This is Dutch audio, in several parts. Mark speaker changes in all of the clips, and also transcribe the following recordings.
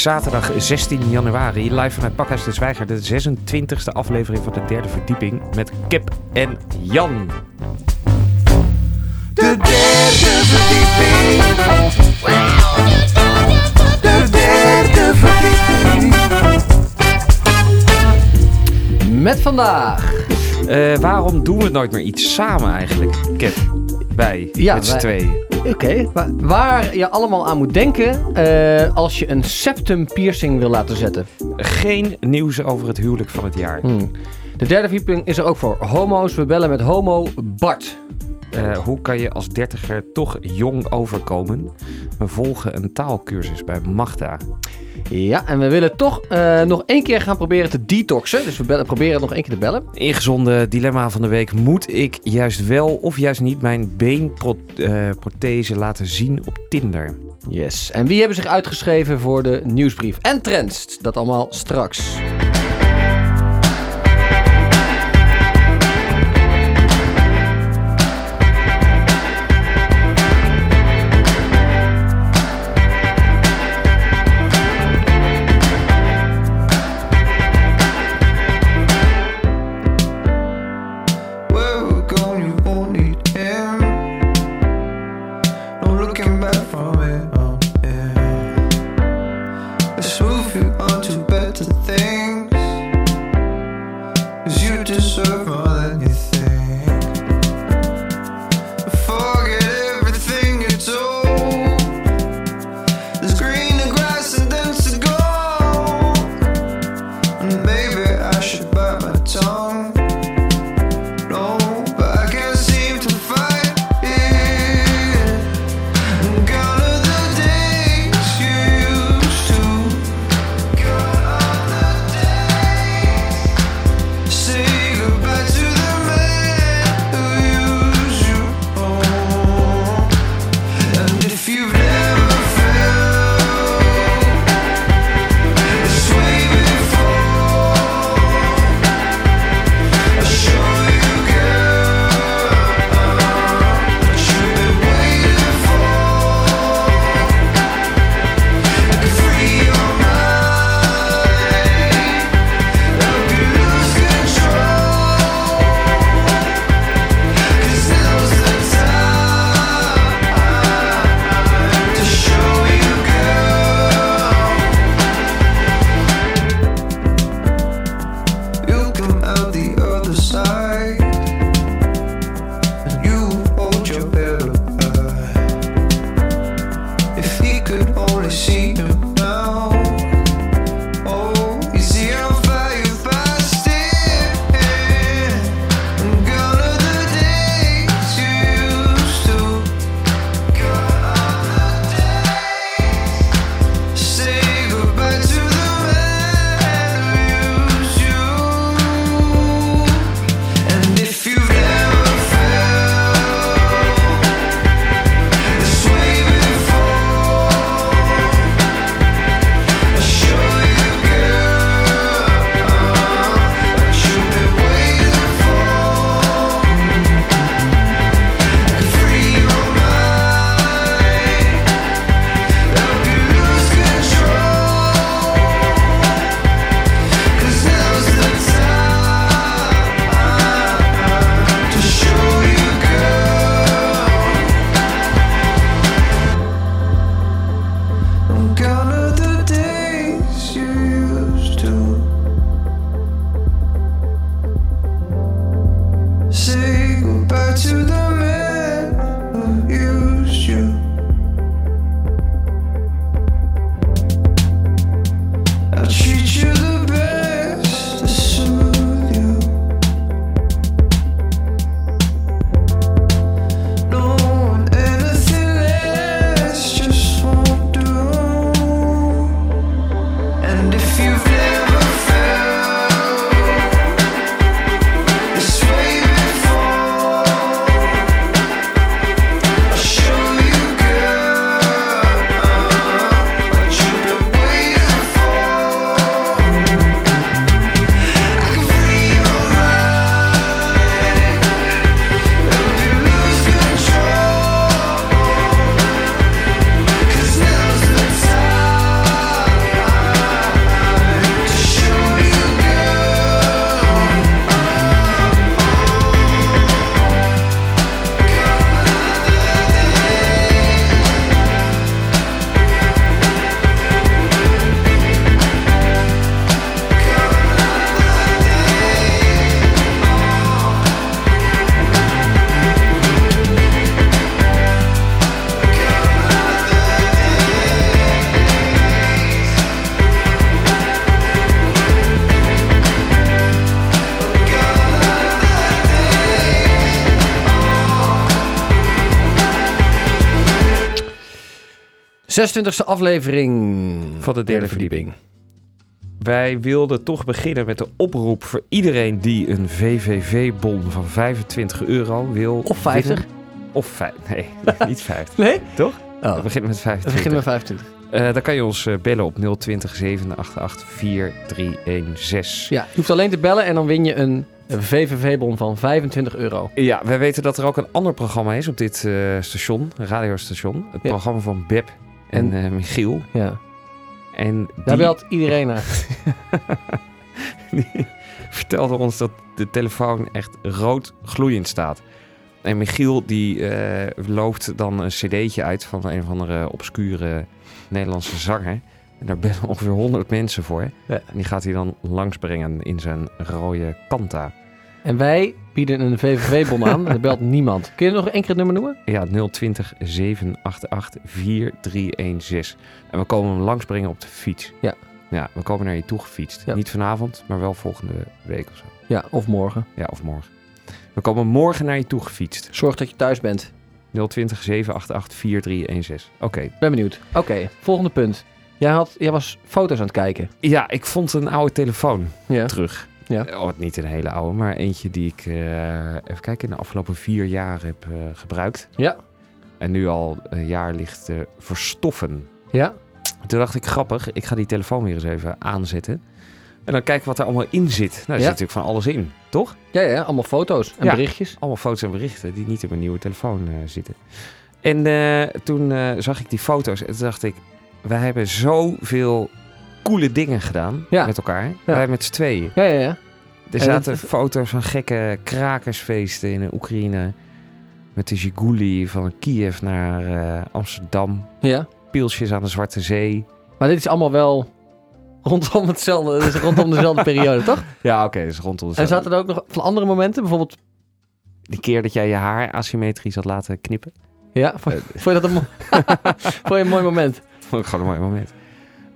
Speaker 1: is zaterdag 16 januari. Live vanuit Pakhuis de Zwijger. De 26e aflevering van de derde verdieping. Met Kip en Jan.
Speaker 2: De derde verdieping. De derde verdieping.
Speaker 3: Met vandaag.
Speaker 1: Eh, waarom doen we nooit meer iets samen eigenlijk, Kip? Wij,
Speaker 3: Ja,
Speaker 1: met z'n
Speaker 3: wij-
Speaker 1: tweeën.
Speaker 3: Oké, wa- waar je allemaal aan moet denken eh, als je een septum piercing wil laten zetten.
Speaker 1: Geen nieuws over het huwelijk van het jaar.
Speaker 3: Hmm. De derde verdieping is er ook voor homo's. We bellen met homo Bart.
Speaker 1: Eh, hoe kan je als dertiger toch jong overkomen? We volgen een taalkursus bij Magda.
Speaker 3: Ja, en we willen toch eh, nog één keer gaan proberen te detoxen. Dus we bellen, proberen het nog één keer te bellen.
Speaker 1: Ingezonde dilemma van de week. Moet ik juist wel of juist niet mijn beenprothese laten zien op Tinder?
Speaker 3: Yes. En wie hebben zich uitgeschreven voor de nieuwsbrief? En trends. Dat allemaal straks.
Speaker 4: 26e aflevering
Speaker 1: Van de derde verdieping. Wij wilden toch beginnen met de oproep voor iedereen die een VVV-bon van 25 euro wil.
Speaker 4: Of 50.
Speaker 1: winnen. Of 5. Nee, niet 50.
Speaker 4: Nee?
Speaker 1: Toch?
Speaker 4: Oh,
Speaker 1: We beginnen met
Speaker 4: we
Speaker 1: 25.
Speaker 4: beginnen met 25.
Speaker 1: Eh, dan kan je ons eh, bellen op 020 788 4316.
Speaker 4: Ja, je hoeft alleen te bellen en dan win je een VVV-bon van 25 euro.
Speaker 1: Ja, wij weten dat er ook een ander programma is op dit eh, station, een radiostation. Het
Speaker 4: Ja.
Speaker 1: programma van Beb en eh, Michiel.
Speaker 4: Ja.
Speaker 1: En
Speaker 4: Daar
Speaker 1: die
Speaker 4: belt iedereen naar.
Speaker 1: die vertelde ons dat de telefoon echt rood gloeiend staat. En Michiel die eh, loopt dan een cd'tje uit van een of andere obscure Nederlandse zanger. En daar bellen ongeveer 100 mensen voor.
Speaker 4: Ja.
Speaker 1: En die gaat hij dan langsbrengen in zijn rode Kanta.
Speaker 4: En wij bieden een VVV-bon aan. Er belt niemand. Kun je nog één keer het nummer noemen?
Speaker 1: Ja, 020 788 4316. En we komen hem langsbrengen op de fiets.
Speaker 4: Ja.
Speaker 1: Ja, we komen naar je toe gefietst.
Speaker 4: Ja.
Speaker 1: Niet vanavond, maar wel volgende week of zo.
Speaker 4: Ja, of morgen.
Speaker 1: Ja, of morgen. We komen morgen naar je toe gefietst.
Speaker 4: Zorg dat je thuis bent.
Speaker 1: 020 788 4316. Oké.
Speaker 4: Ben benieuwd. Oké, volgende punt. Jij, had, jij was foto's aan het kijken.
Speaker 1: Ja, ik vond een oude telefoon
Speaker 4: Ja.
Speaker 1: terug.
Speaker 4: Ja.
Speaker 1: Oh, niet een hele oude, maar eentje die ik, eh, even kijken, in de afgelopen vier jaar heb eh, gebruikt.
Speaker 4: Ja.
Speaker 1: En nu al een jaar ligt te verstoffen.
Speaker 4: Ja?
Speaker 1: Toen dacht ik, grappig, ik ga die telefoon weer eens even aanzetten. En dan kijken wat er allemaal in zit. Nou, er
Speaker 4: Ja.
Speaker 1: zit natuurlijk van alles in, toch?
Speaker 4: Ja, ja, allemaal foto's en
Speaker 1: Ja.
Speaker 4: berichtjes.
Speaker 1: Allemaal foto's en berichten die niet in mijn nieuwe telefoon eh, zitten. En toen zag ik die foto's en toen dacht ik, wij hebben zoveel coole dingen gedaan
Speaker 4: Ja.
Speaker 1: met elkaar. Wij met z'n tweeën.
Speaker 4: Ja, ja, ja.
Speaker 1: Er
Speaker 4: En
Speaker 1: zaten
Speaker 4: dat-
Speaker 1: foto's van gekke krakersfeesten in de Oekraïne. Met de Ziguli van Kiev naar eh, Amsterdam.
Speaker 4: Ja.
Speaker 1: Pielsjes aan de Zwarte Zee.
Speaker 4: Maar dit is allemaal wel rondom hetzelfde. Rondom dezelfde periode, toch?
Speaker 1: Ja, oké, dus rondom de
Speaker 4: En zaten er ook nog van andere momenten? Bijvoorbeeld,
Speaker 1: Die keer dat jij je haar asymmetrisch had laten knippen.
Speaker 4: ja, vond, vond je dat een, vond je een mooi moment?
Speaker 1: Vond ik gewoon een mooi moment.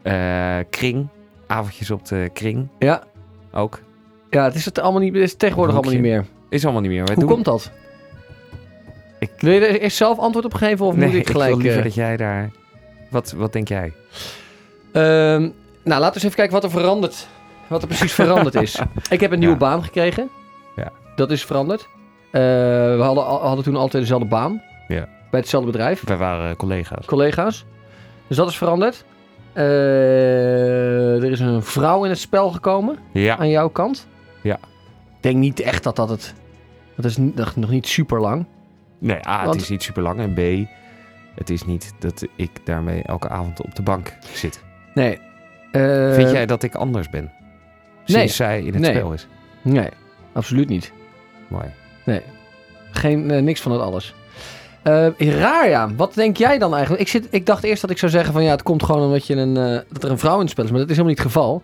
Speaker 1: Eh, kring. Avondjes op de kring.
Speaker 4: Ja.
Speaker 1: Ook.
Speaker 4: Ja, het is het allemaal niet, het is tegenwoordig allemaal niet meer.
Speaker 1: Is allemaal niet meer. Wij
Speaker 4: Hoe
Speaker 1: doen...
Speaker 4: komt dat?
Speaker 1: Ik-
Speaker 4: Wil je er eerst zelf antwoord op geven of
Speaker 1: nee,
Speaker 4: moet ik gelijk...
Speaker 1: wil liever
Speaker 4: eh,
Speaker 1: dat jij daar... Wat, wat denk jij?
Speaker 4: Ehm, nou, laten we eens even kijken wat er verandert. Wat er precies veranderd is. Ik heb een nieuwe
Speaker 1: Ja.
Speaker 4: baan gekregen.
Speaker 1: Ja.
Speaker 4: Dat is veranderd. Eh, we hadden, hadden toen altijd dezelfde baan.
Speaker 1: Ja.
Speaker 4: Bij hetzelfde bedrijf.
Speaker 1: Wij waren collega's.
Speaker 4: Collega's. Dus dat is veranderd. Eh, er is een vrouw in het spel gekomen.
Speaker 1: Ja.
Speaker 4: Aan jouw kant.
Speaker 1: Ja.
Speaker 4: Ik denk niet echt dat dat het... Dat is nog niet super lang.
Speaker 1: Nee, A, het is niet super lang. En B, het is niet dat ik daarmee elke avond op de bank zit.
Speaker 4: Nee. Eh,
Speaker 1: Vind jij dat ik anders ben? Sinds
Speaker 4: nee.
Speaker 1: zij in het
Speaker 4: Nee.
Speaker 1: spel is.
Speaker 4: Nee, absoluut niet.
Speaker 1: Mooi.
Speaker 4: Nee. Geen, eh, niks van dat alles. Eh, raar ja. Wat denk jij dan eigenlijk? Ik, zit, ik dacht eerst dat ik zou zeggen van ja, het komt gewoon omdat je een, eh, dat er een vrouw in het spel is. Maar dat is helemaal niet het geval.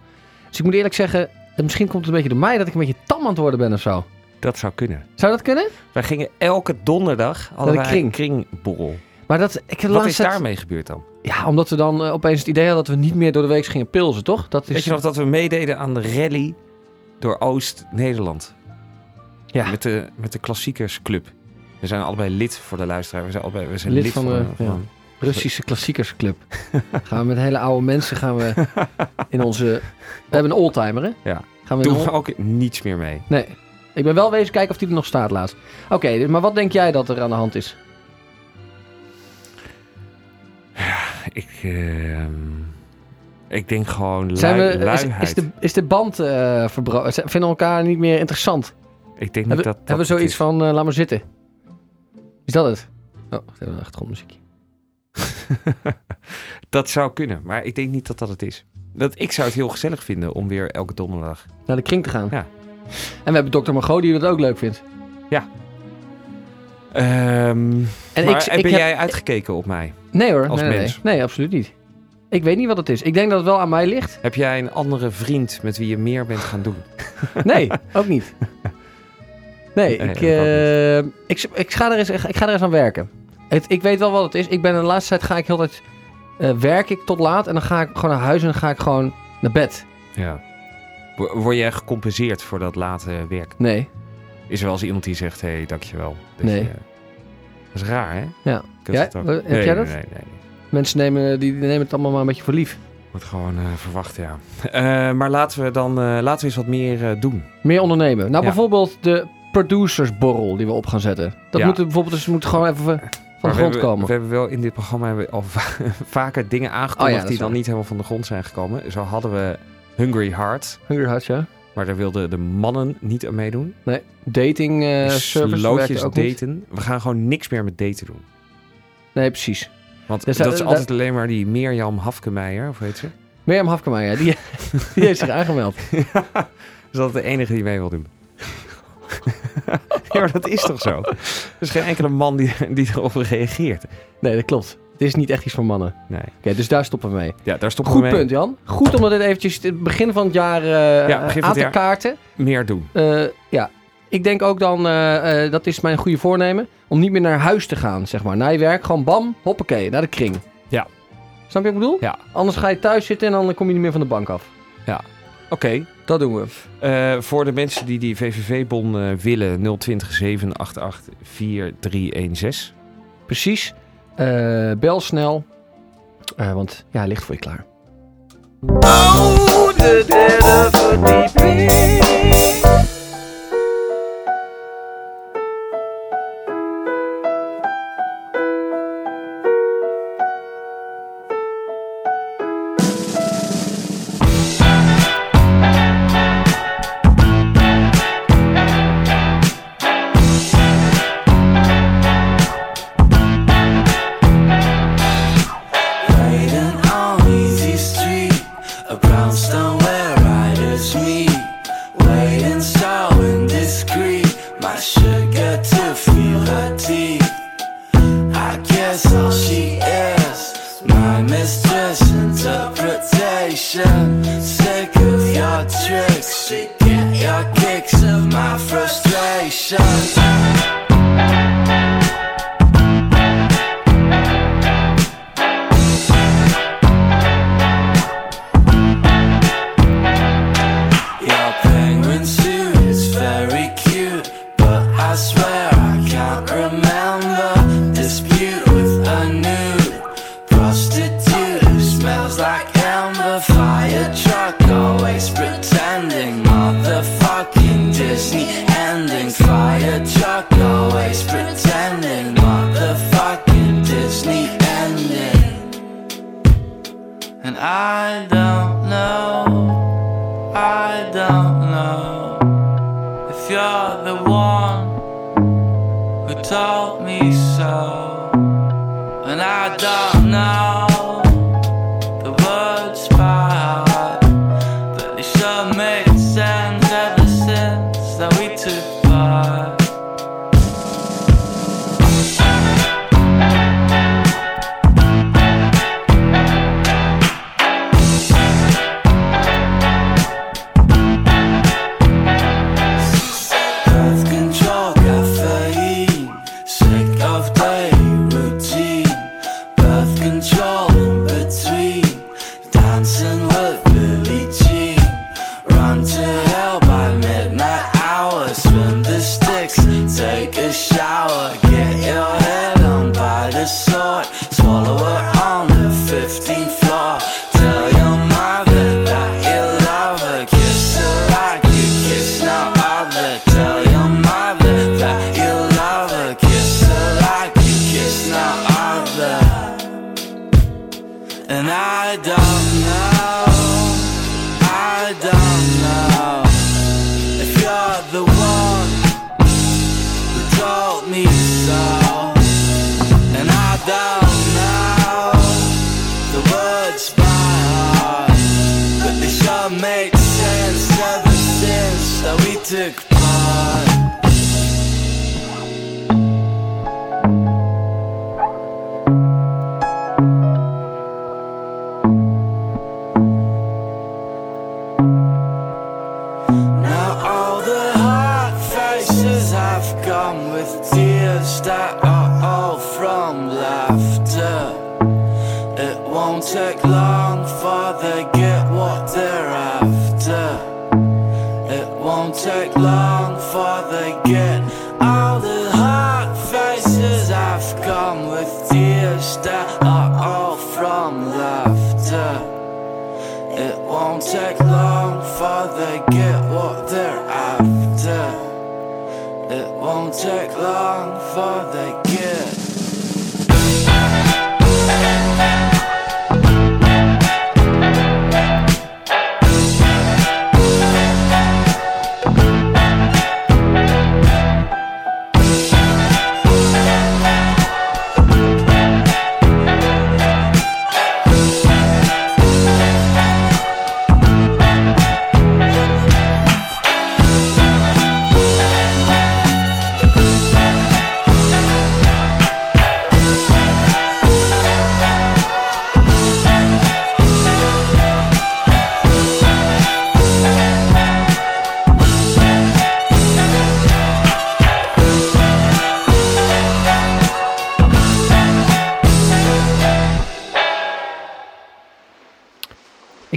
Speaker 4: Dus ik moet eerlijk zeggen, eh, misschien komt het een beetje door mij dat ik een beetje tam aan het worden ben of zo.
Speaker 1: Dat zou kunnen.
Speaker 4: Zou dat kunnen?
Speaker 1: Wij gingen elke donderdag
Speaker 4: kring.
Speaker 1: een kringborrel.
Speaker 4: Maar dat, ik
Speaker 1: Wat is daarmee gebeurd dan?
Speaker 4: Ja, omdat we dan opeens het idee hadden dat we niet meer door de week gingen pilsen, toch? Dat is...
Speaker 1: Weet je nog dat we meededen aan de rally door Oost-Nederland?
Speaker 4: Ja.
Speaker 1: Met de, met de klassiekersclub. We zijn allebei lid voor de luisteraar. We zijn, allebei, we zijn
Speaker 4: Lid
Speaker 1: lid,
Speaker 4: van
Speaker 1: van,
Speaker 4: de-
Speaker 1: van-
Speaker 4: Russische klassiekersclub. gaan we met hele oude mensen gaan we in onze... We hebben een oldtimer, hè?
Speaker 1: Ja.
Speaker 4: Gaan we
Speaker 1: Doen we ook niets meer mee.
Speaker 4: Nee. Ik ben wel wezen kijken of die er nog staat laatst. Oké, dus- maar wat denk jij dat er aan de hand is?
Speaker 1: Ik, ehm, ik denk gewoon
Speaker 4: Zijn
Speaker 1: lui,
Speaker 4: we, is,
Speaker 1: luiheid.
Speaker 4: is, de, is de band eh verbroken? Vinden we elkaar niet meer interessant?
Speaker 1: ik denk niet
Speaker 4: Hebben,
Speaker 1: dat, dat
Speaker 4: hebben we zoiets
Speaker 1: is.
Speaker 4: van, eh, laat maar zitten? Is dat het? Oh, we hebben een achtergrondmuziekje.
Speaker 1: Dat zou kunnen, maar ik denk niet dat dat het is. Dat, ik zou het heel gezellig vinden om weer elke donderdag...
Speaker 4: Naar de kring te gaan.
Speaker 1: Ja.
Speaker 4: En we hebben dokter Margot die dat ook leuk vindt.
Speaker 1: Ehm
Speaker 4: En
Speaker 1: maar
Speaker 4: ik,
Speaker 1: heb
Speaker 4: ik heb,
Speaker 1: jij uitgekeken op mij?
Speaker 4: Nee hoor,
Speaker 1: als
Speaker 4: nee, nee,
Speaker 1: mens?
Speaker 4: nee. Nee, absoluut niet. Ik weet niet wat het is. Ik denk dat het wel aan mij ligt.
Speaker 1: Heb jij een andere vriend met wie je meer bent gaan doen?
Speaker 4: Nee, ook niet. Nee,
Speaker 1: Nee,
Speaker 4: ik, eh, ik, ik, ga er eens, ik ga er eens aan werken. Het, ik weet wel wat het is. Ik ben de laatste tijd ga ik heel tijd eh, werk ik tot laat en dan ga ik gewoon naar huis en dan ga ik gewoon naar bed.
Speaker 1: Ja. Wo- Word jij gecompenseerd voor dat late werk?
Speaker 4: Nee.
Speaker 1: Is er wel eens iemand die zegt, hé, hey, dankjewel. Dat
Speaker 4: Nee.
Speaker 1: dat is raar, hè?
Speaker 4: Ja.
Speaker 1: Ook.
Speaker 4: Heb
Speaker 1: nee,
Speaker 4: jij dat?
Speaker 1: Nee, nee,
Speaker 4: Mensen nemen, die, die nemen het allemaal maar een beetje voor lief.
Speaker 1: Wordt gewoon eh, verwacht, ja. Maar laten we dan laten we eens wat meer doen.
Speaker 4: Meer ondernemen. Nou,
Speaker 1: Ja.
Speaker 4: bijvoorbeeld de producersborrel die we op gaan zetten. Dat
Speaker 1: Ja.
Speaker 4: moet er bijvoorbeeld dus moet gewoon even van de grond
Speaker 1: hebben,
Speaker 4: komen.
Speaker 1: We hebben wel in dit programma hebben we al va- vaker dingen aangekondigd
Speaker 4: Oh ja,
Speaker 1: die dan
Speaker 4: waar.
Speaker 1: niet helemaal van de grond zijn gekomen. Zo hadden we Hungry Heart,
Speaker 4: Hungry Hearts, ja.
Speaker 1: maar daar wilden de mannen niet aan meedoen.
Speaker 4: Nee, dating eh service
Speaker 1: Slootjes
Speaker 4: werkte ook niet.
Speaker 1: daten. We gaan gewoon niks meer met daten doen.
Speaker 4: Nee, precies.
Speaker 1: Want
Speaker 4: Dus
Speaker 1: dat
Speaker 4: dat-
Speaker 1: is
Speaker 4: dat-
Speaker 1: altijd alleen maar die Mirjam Hafkemeijer, of heet ze?
Speaker 4: Mirjam Hafkemeijer, die, die heeft zich aangemeld.
Speaker 1: Is dat de enige die mee wil doen? ja, maar dat is toch zo? Er is geen enkele man die, die erop reageert.
Speaker 4: Nee, dat klopt. Het is niet echt iets voor mannen.
Speaker 1: Nee.
Speaker 4: Oké, dus daar stoppen we mee.
Speaker 1: Ja, daar stoppen
Speaker 4: Goed
Speaker 1: we mee.
Speaker 4: punt, Jan. Goed om dat eventjes het begin van het jaar eh
Speaker 1: Ja, begin van
Speaker 4: aan
Speaker 1: het
Speaker 4: te
Speaker 1: jaar.
Speaker 4: kaarten.
Speaker 1: Meer doen.
Speaker 4: Eh, ja, ik denk ook dan, eh, dat is mijn goede voornemen, om niet meer naar huis te gaan, zeg maar. Na je werk, gewoon bam, hoppakee, naar de kring.
Speaker 1: Ja.
Speaker 4: Snap je wat ik bedoel?
Speaker 1: Ja.
Speaker 4: Anders ga je thuis zitten en dan kom je niet meer van de bank af.
Speaker 1: Oké.
Speaker 4: Dat doen we.
Speaker 1: Eh, voor de mensen die die VVV-bon eh, willen, 020 788 4316.
Speaker 4: Precies. Eh, bel snel. Eh, want ja, hij ligt voor je klaar.
Speaker 5: Oh, de derde verdieping.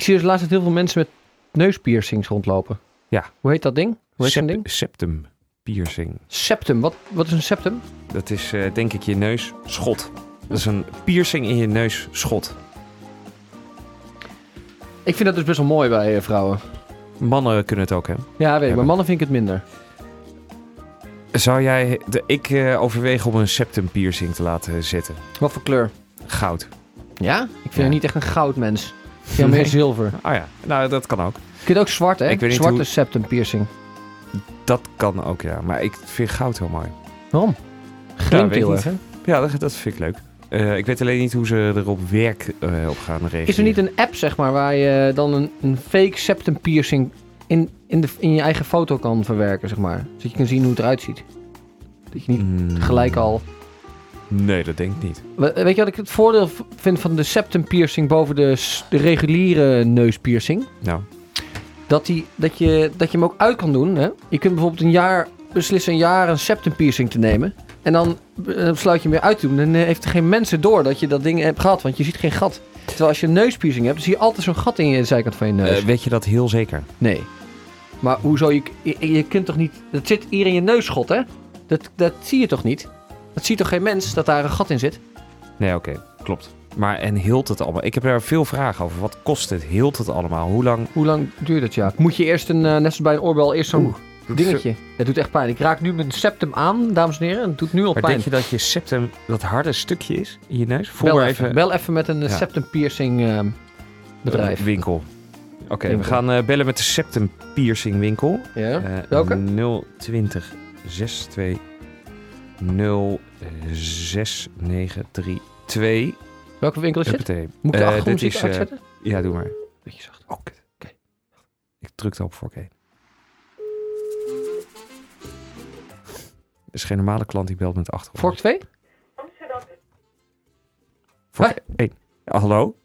Speaker 4: Zie dus laatst dat heel veel mensen met neuspiercings rondlopen.
Speaker 1: Ja.
Speaker 4: Hoe heet dat ding? Hoe heet
Speaker 1: Sep-
Speaker 4: ding?
Speaker 1: septum piercing.
Speaker 4: Septum. Wat, wat is een septum?
Speaker 1: Dat is eh, denk ik je neusschot. Dat is een piercing in je neusschot.
Speaker 4: Ik vind dat dus best wel mooi bij eh, vrouwen.
Speaker 1: Mannen kunnen het ook, hè?
Speaker 4: Ja, weet ik. Maar mannen vind ik het minder.
Speaker 1: Zou jij... De, ik eh, overweeg om een septum piercing te laten zetten.
Speaker 4: Wat voor kleur?
Speaker 1: Goud.
Speaker 4: Ja? Ik vind
Speaker 1: Ja.
Speaker 4: het niet echt een goudmens. Vind meer zilver.
Speaker 1: Oh ja, nou dat kan ook.
Speaker 4: Je kunt ook zwart, hè?
Speaker 1: Ik weet niet
Speaker 4: Zwarte
Speaker 1: hoe-
Speaker 4: septum piercing.
Speaker 1: Dat kan ook, ja. Maar ik vind goud heel mooi.
Speaker 4: Waarom? Glimt
Speaker 1: ik
Speaker 4: heel
Speaker 1: niet.
Speaker 4: erg, hè?
Speaker 1: Ja, dat, dat vind ik leuk. Eh, ik weet alleen niet hoe ze er op werk eh, op gaan reageren.
Speaker 4: Is er niet een app, zeg maar, waar je dan een, een fake septum piercing in, in, de, in je eigen foto kan verwerken, zeg maar? Zodat je kan zien hoe het eruit ziet. Dat je niet
Speaker 1: Mm,
Speaker 4: gelijk al...
Speaker 1: Nee, dat denk ik niet.
Speaker 4: We- Weet je wat ik het voordeel vind van de septum piercing boven de, de reguliere neuspiercing?
Speaker 1: Nou,
Speaker 4: Dat, die, dat, je, dat je hem ook uit kan doen. Hè? Je kunt bijvoorbeeld een jaar beslissen een jaar een septum piercing te nemen. En dan eh, besluit je hem weer uit te doen. Dan eh, heeft er geen mensen door dat je dat ding hebt gehad. Want je ziet geen gat. Terwijl als je een neuspiercing hebt, dan zie je altijd zo'n gat in je zijkant van je neus.
Speaker 1: eh, weet je dat heel zeker?
Speaker 4: nee. Maar hoezo? Je, je, je kunt toch niet... Dat zit hier in je neusschot, hè? Dat, dat zie je toch niet? Dat ziet toch geen mens dat daar een gat in zit?
Speaker 1: Nee, oké. klopt. Maar en hield het allemaal? Ik heb er veel vragen over. Wat kost het? Hield het allemaal? Hoe lang?
Speaker 4: Hoe lang duurt het, ja? Moet je eerst een, eh, net zoals bij een oorbel, eerst zo'n dingetje. Het doet echt pijn. Ik raak nu mijn septum aan, dames en heren. En het doet nu al
Speaker 1: Maar
Speaker 4: pijn.
Speaker 1: denk je dat je septum dat harde stukje is in je neus? Voel
Speaker 4: Bel
Speaker 1: maar
Speaker 4: even, bel even met een eh,
Speaker 1: Ja.
Speaker 4: septum piercing eh, bedrijf.
Speaker 1: Winkel. Oké, we gaan eh, bellen met de septum piercing winkel.
Speaker 4: ja? Welke?
Speaker 1: 020 62 06932.
Speaker 4: Welke winkel is dit?
Speaker 1: Huppatee.
Speaker 4: Moet ik de
Speaker 1: Eh, dit is, eh,
Speaker 4: uitzetten?
Speaker 1: Ja, doe maar.
Speaker 4: Beetje zacht.
Speaker 1: Oh.
Speaker 4: Oké.
Speaker 1: Ik drukte op 4K. Er is geen normale klant die belt met achtergrond.
Speaker 4: Vork 2?
Speaker 1: Vork 1. Ja, hallo?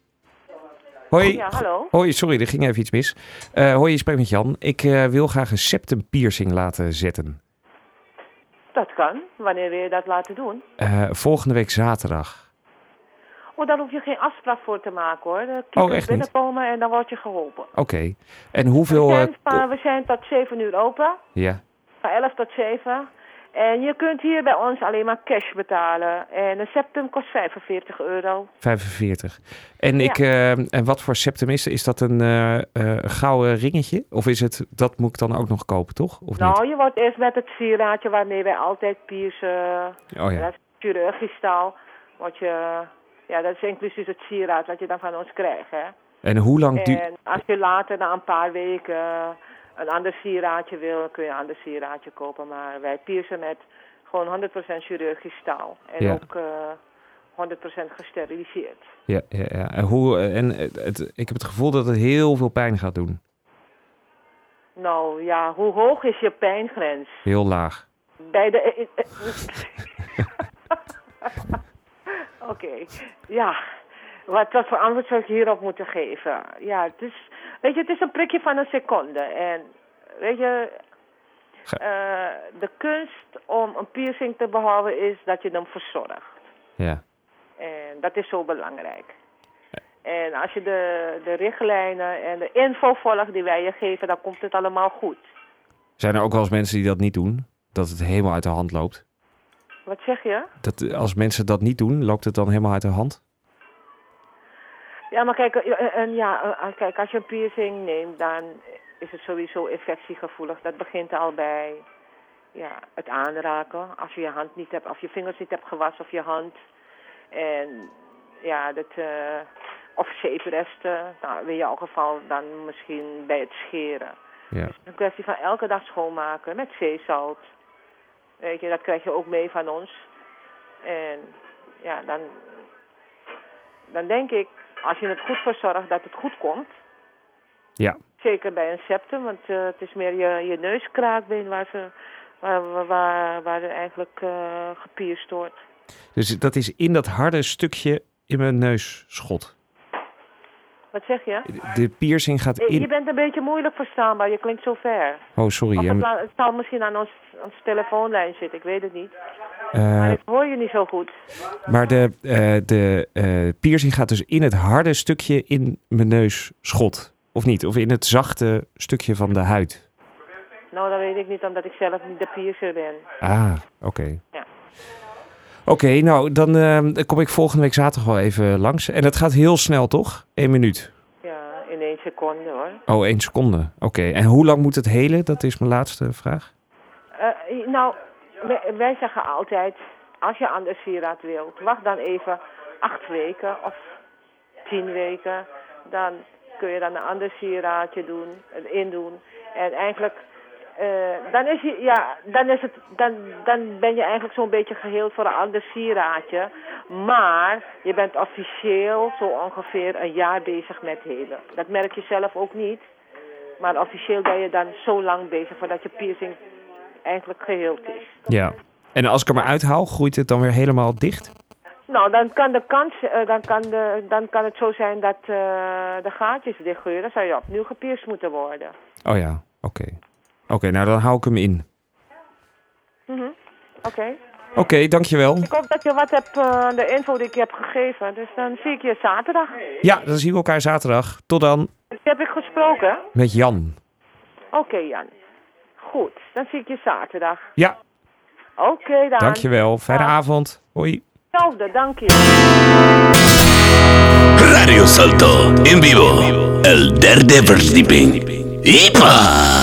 Speaker 1: Hoi.
Speaker 6: Ja, hallo.
Speaker 1: Hoi, sorry, er ging even iets mis. Eh hoi, je spreekt met Jan. Ik eh, wil graag een septum piercing laten zetten.
Speaker 6: Dat kan. Wanneer wil je dat laten doen?
Speaker 1: Eh, volgende week zaterdag.
Speaker 6: Oh, daar hoef je geen afspraak voor te maken hoor.
Speaker 1: Oh, echt niet?
Speaker 6: binnenkomen en dan word je geholpen.
Speaker 1: Oké. En hoeveel...
Speaker 6: we,
Speaker 1: eh,
Speaker 6: zijn, pa- we zijn tot 7 uur open.
Speaker 1: ja,
Speaker 6: Van 11 tot 7. En je kunt hier bij ons alleen maar cash betalen. En een septum kost 45 euro.
Speaker 1: 45. En,
Speaker 6: Ja.
Speaker 1: ik, eh, en wat voor septum is? Is dat een eh, eh, gouden ringetje? Of is het... Dat moet ik dan ook nog kopen, toch? Of niet?
Speaker 6: Nou, je wordt eerst met het sieraadje waarmee wij altijd piercen.
Speaker 1: Oh ja.
Speaker 6: Dat is chirurgisch taal. Word je... Ja, dat is inclusief het sieraad wat je dan van ons krijgt, hè.
Speaker 1: En hoe lang duurt...
Speaker 6: En als je later na een paar weken een ander sieraadje wil, kun je een ander sieraadje kopen. Maar wij piercen met gewoon 100% chirurgisch staal. En
Speaker 1: Ja.
Speaker 6: ook eh 100% gesteriliseerd.
Speaker 1: Ja, ja, ja. En, hoe, eh, en het, ik heb het gevoel dat het heel veel pijn gaat doen.
Speaker 6: Nou ja, hoe hoog is je pijngrens?
Speaker 1: Heel laag.
Speaker 6: Bij de... Oké, ja. Wat, wat voor antwoord zou ik hierop moeten geven? Ja, het is, weet je, het is een prikje van een seconde. En weet je, eh, de kunst om een piercing te behouden is dat je hem verzorgt.
Speaker 1: Ja.
Speaker 6: En dat is zo belangrijk. En als je de, de richtlijnen en de info volgt die wij je geven, dan komt het allemaal goed.
Speaker 1: Zijn er ook wel eens mensen die dat niet doen? Dat het helemaal uit de hand loopt?
Speaker 6: Wat zeg je?
Speaker 1: Dat, als mensen dat niet doen, loopt het dan helemaal uit de hand?
Speaker 6: Ja, maar kijk, eh, eh, en ja, eh, eh, kijk, als je een piercing neemt, dan is het sowieso infectiegevoelig. Dat begint al bij ja, het aanraken. Als je je hand niet hebt, of je vingers niet hebt gewassen of je hand. En ja, dat, eh, of zeepresten. Nou, in jouw geval dan misschien bij het scheren.
Speaker 1: Ja.
Speaker 6: Het is een kwestie van elke dag schoonmaken met zeezout. Weet je, dat krijg je ook mee van ons. En ja, dan, dan denk ik, als je het goed verzorgt, dat het goed komt.
Speaker 1: Ja.
Speaker 6: Zeker bij een septum, want eh, het is meer je, je neuskraakbeen waar, ze, waar, waar, waar, er eigenlijk eh gepierst wordt.
Speaker 1: Dus dat is in dat harde stukje in mijn neusschot.
Speaker 6: Wat zeg je?
Speaker 1: De piercing gaat
Speaker 6: Eh, Je
Speaker 1: in...
Speaker 6: bent een beetje moeilijk verstaanbaar, je klinkt zo ver.
Speaker 1: Oh, sorry.
Speaker 6: Of het, zal misschien aan ons, ons telefoonlijn zitten, ik weet het niet.
Speaker 1: eh,
Speaker 6: Maar ik hoor je niet zo goed.
Speaker 1: maar de, eh, de eh, piercing gaat dus in het harde stukje in mijn neusschot. Of niet? Of in het zachte stukje van de huid.
Speaker 6: Nou, dat weet ik niet, omdat ik zelf niet de piercer ben.
Speaker 1: Ah, oké. Oké, nou dan eh, kom ik volgende week zaterdag wel even langs. En het gaat heel snel, toch? Eén minuut.
Speaker 6: Ja, in één seconde hoor.
Speaker 1: Oh, één seconde. Oké. En hoe lang moet het helen? Dat is mijn laatste vraag.
Speaker 6: Eh, nou, wij, wij zeggen altijd, als je aan de sieraad wilt, wacht dan even acht weken of tien weken. Dan kun je dan een ander sieraadje doen, indoen. En eigenlijk, eh, dan, is je, ja, dan, is het, dan, dan ben je eigenlijk zo'n beetje geheeld voor een ander sieraadje. Maar je bent officieel zo ongeveer een jaar bezig met helen. Dat merk je zelf ook niet. Maar officieel ben je dan zo lang bezig voordat je piercing eigenlijk geheeld is.
Speaker 1: Ja. En als ik er maar uithaal, groeit het dan weer helemaal dicht?
Speaker 6: Nou, dan kan, de kans, eh, dan kan, de, dan kan het zo zijn dat eh, de gaatjes dichtgeuren. Dan zou je opnieuw gepierst moeten worden.
Speaker 1: Oh ja, oké. Oké, nou dan hou ik hem in.
Speaker 6: Mhm. Oké.
Speaker 1: Oké, dankjewel.
Speaker 6: Ik hoop dat je wat hebt, eh, de info die ik je heb gegeven. Dus dan zie ik je zaterdag.
Speaker 1: Ja, dan zien we elkaar zaterdag. Tot dan.
Speaker 6: Die heb ik gesproken.
Speaker 1: Met Jan.
Speaker 6: Oké, Jan. Goed, dan zie ik je zaterdag.
Speaker 1: Ja,
Speaker 6: Oké, dan.
Speaker 1: dankjewel. Fijne avond. Hoi.
Speaker 6: Hetzelfde, dank je.
Speaker 7: Radio Salto en vivo, el derde verdieping. ¡Ipa!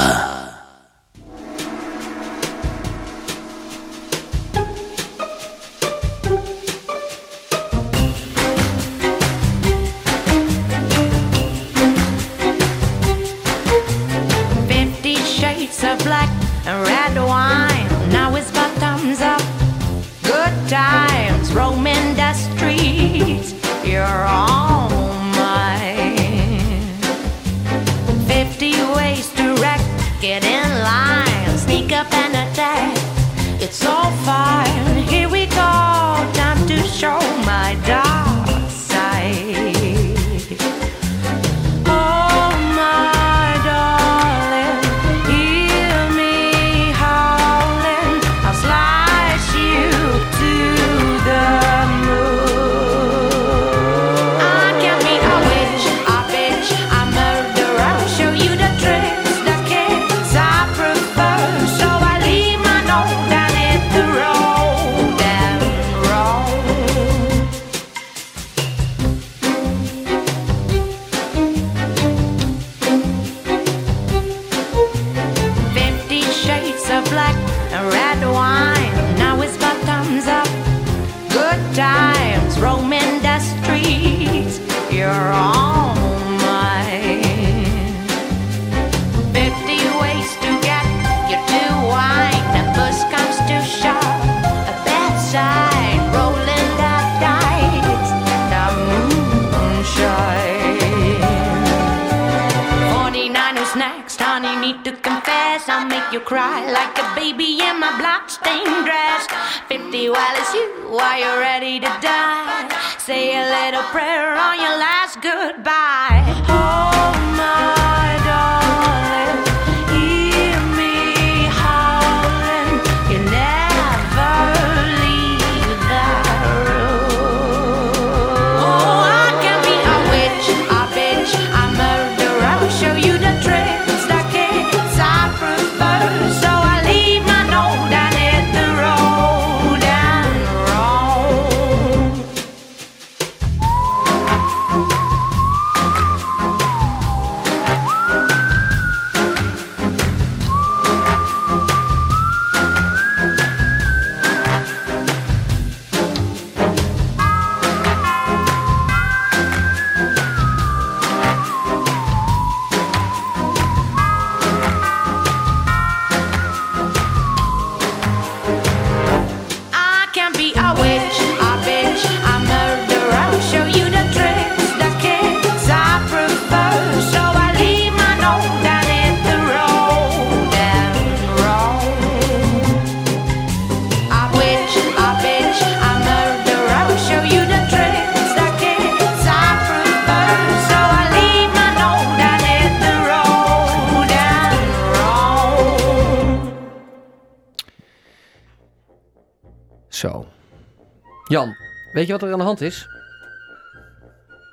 Speaker 4: Jan, weet je wat er aan de hand is?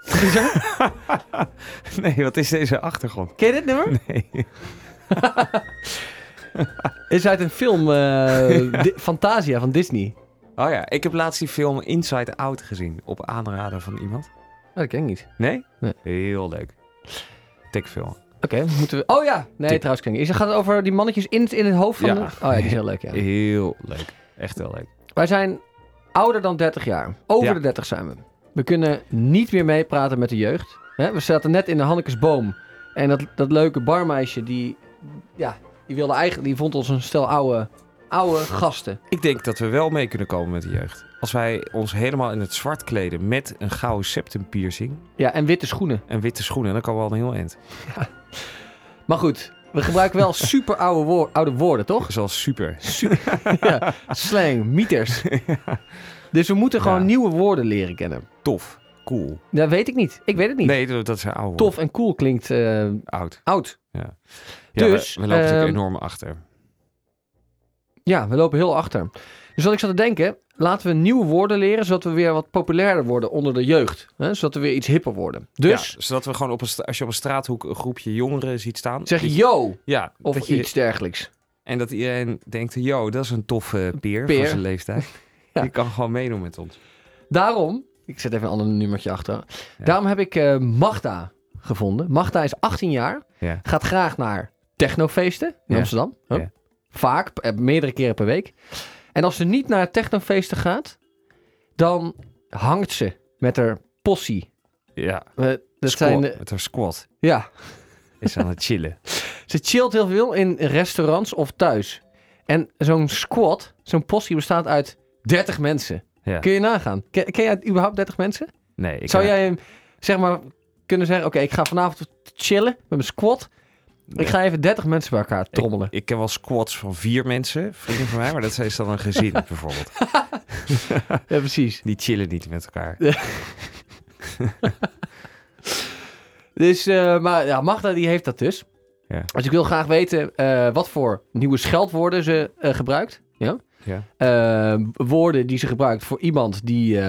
Speaker 1: Nee, wat is deze achtergrond?
Speaker 4: Ken je dit nummer?
Speaker 1: Nee.
Speaker 4: is uit een film eh, Fantasia van Disney.
Speaker 1: Oh ja, ik heb laatst die film Inside Out gezien. Op aanraden van iemand.
Speaker 4: Oh, dat ken ik niet.
Speaker 1: Nee?
Speaker 4: Nee.
Speaker 1: Heel leuk. Dik film.
Speaker 4: Oké, moeten we... Oh ja! Nee, trouwens ken ik niet. Is het gaat over die mannetjes in, het- in het hoofd van
Speaker 1: Ja.
Speaker 4: de... Oh ja, die is heel leuk, ja.
Speaker 1: Heel leuk. Echt heel leuk.
Speaker 4: Wij zijn ouder dan 30 jaar. Over
Speaker 1: Ja.
Speaker 4: de 30 zijn we. We kunnen niet meer meepraten met de jeugd. Hè, we zaten net in de Hannekesboom. En dat, dat leuke barmeisje, die, ja, die, wilde eigenlijk, die vond ons een stel oude, oude gasten.
Speaker 1: Ik denk dat we wel mee kunnen komen met de jeugd. Als wij ons helemaal in het zwart kleden met een gouden septum piercing
Speaker 4: Ja, en witte schoenen.
Speaker 1: en witte schoenen, dan komen we al een heel eind.
Speaker 4: Maar goed, we gebruiken wel super oude, woor- oude woorden, toch?
Speaker 1: Zoals super.
Speaker 4: ja, slang, mieters. Dus we moeten gewoon
Speaker 1: Ja.
Speaker 4: nieuwe woorden leren kennen.
Speaker 1: Tof. Cool.
Speaker 4: Dat weet ik niet. Ik weet het niet.
Speaker 1: Nee, dat dat zijn oude
Speaker 4: Tof en cool klinkt eh,
Speaker 1: woorden. Oud.
Speaker 4: oud.
Speaker 1: Ja,
Speaker 4: Dus,
Speaker 1: we, we lopen natuurlijk
Speaker 4: ehm,
Speaker 1: enorm achter.
Speaker 4: Ja, we lopen heel achter. Dus wat ik zat te denken, laten we nieuwe woorden leren, zodat we weer wat populairder worden onder de jeugd. Hè? Zodat we weer iets hipper worden. Dus
Speaker 1: Ja, zodat we gewoon op een, als je op een straathoek een groepje jongeren ziet staan.
Speaker 4: zeg
Speaker 1: je-
Speaker 4: yo
Speaker 1: Ja,
Speaker 4: of
Speaker 1: je-
Speaker 4: iets dergelijks.
Speaker 1: En dat iedereen denkt, yo, dat is een toffe peer,
Speaker 4: Peer.
Speaker 1: van zijn leeftijd.
Speaker 4: Ja.
Speaker 1: Die kan gewoon meedoen met ons.
Speaker 4: Daarom, ik zet even een ander nummertje achter.
Speaker 1: Ja.
Speaker 4: Daarom heb ik eh, Magda gevonden. Magda is 18 jaar,
Speaker 1: Ja.
Speaker 4: gaat graag naar technofeesten in. Amsterdam. Vaak, eh, meerdere keren per week. En als ze niet naar technofeesten gaat, dan hangt ze met haar possie.
Speaker 1: Ja,
Speaker 4: Eh, dat
Speaker 1: squat,
Speaker 4: zijn, de-
Speaker 1: met haar squat
Speaker 4: ja,
Speaker 1: is aan het chillen.
Speaker 4: Ze chillt heel veel in restaurants of thuis. En zo'n squad, zo'n possie bestaat uit 30 mensen.
Speaker 1: Ja.
Speaker 4: Kun je nagaan? Ken, ken jij überhaupt 30 mensen?
Speaker 1: Nee, ik
Speaker 4: Zou
Speaker 1: eh,
Speaker 4: jij zeg maar kunnen zeggen: Oké, ik ga vanavond chillen met mijn squad. Ik ga even 30 mensen bij elkaar trommelen.
Speaker 1: Ik, ik ken wel squats van vier mensen, vrienden van mij, maar dat is dan een gezin bijvoorbeeld.
Speaker 4: Ja, precies.
Speaker 1: Die chillen niet met elkaar.
Speaker 4: Dus, eh, maar ja, Magda die heeft dat dus.
Speaker 1: Ja.
Speaker 4: Dus ik wil graag weten eh, wat voor nieuwe scheldwoorden ze eh, gebruikt. Ja?
Speaker 1: Ja.
Speaker 4: Woorden die ze gebruikt voor iemand die,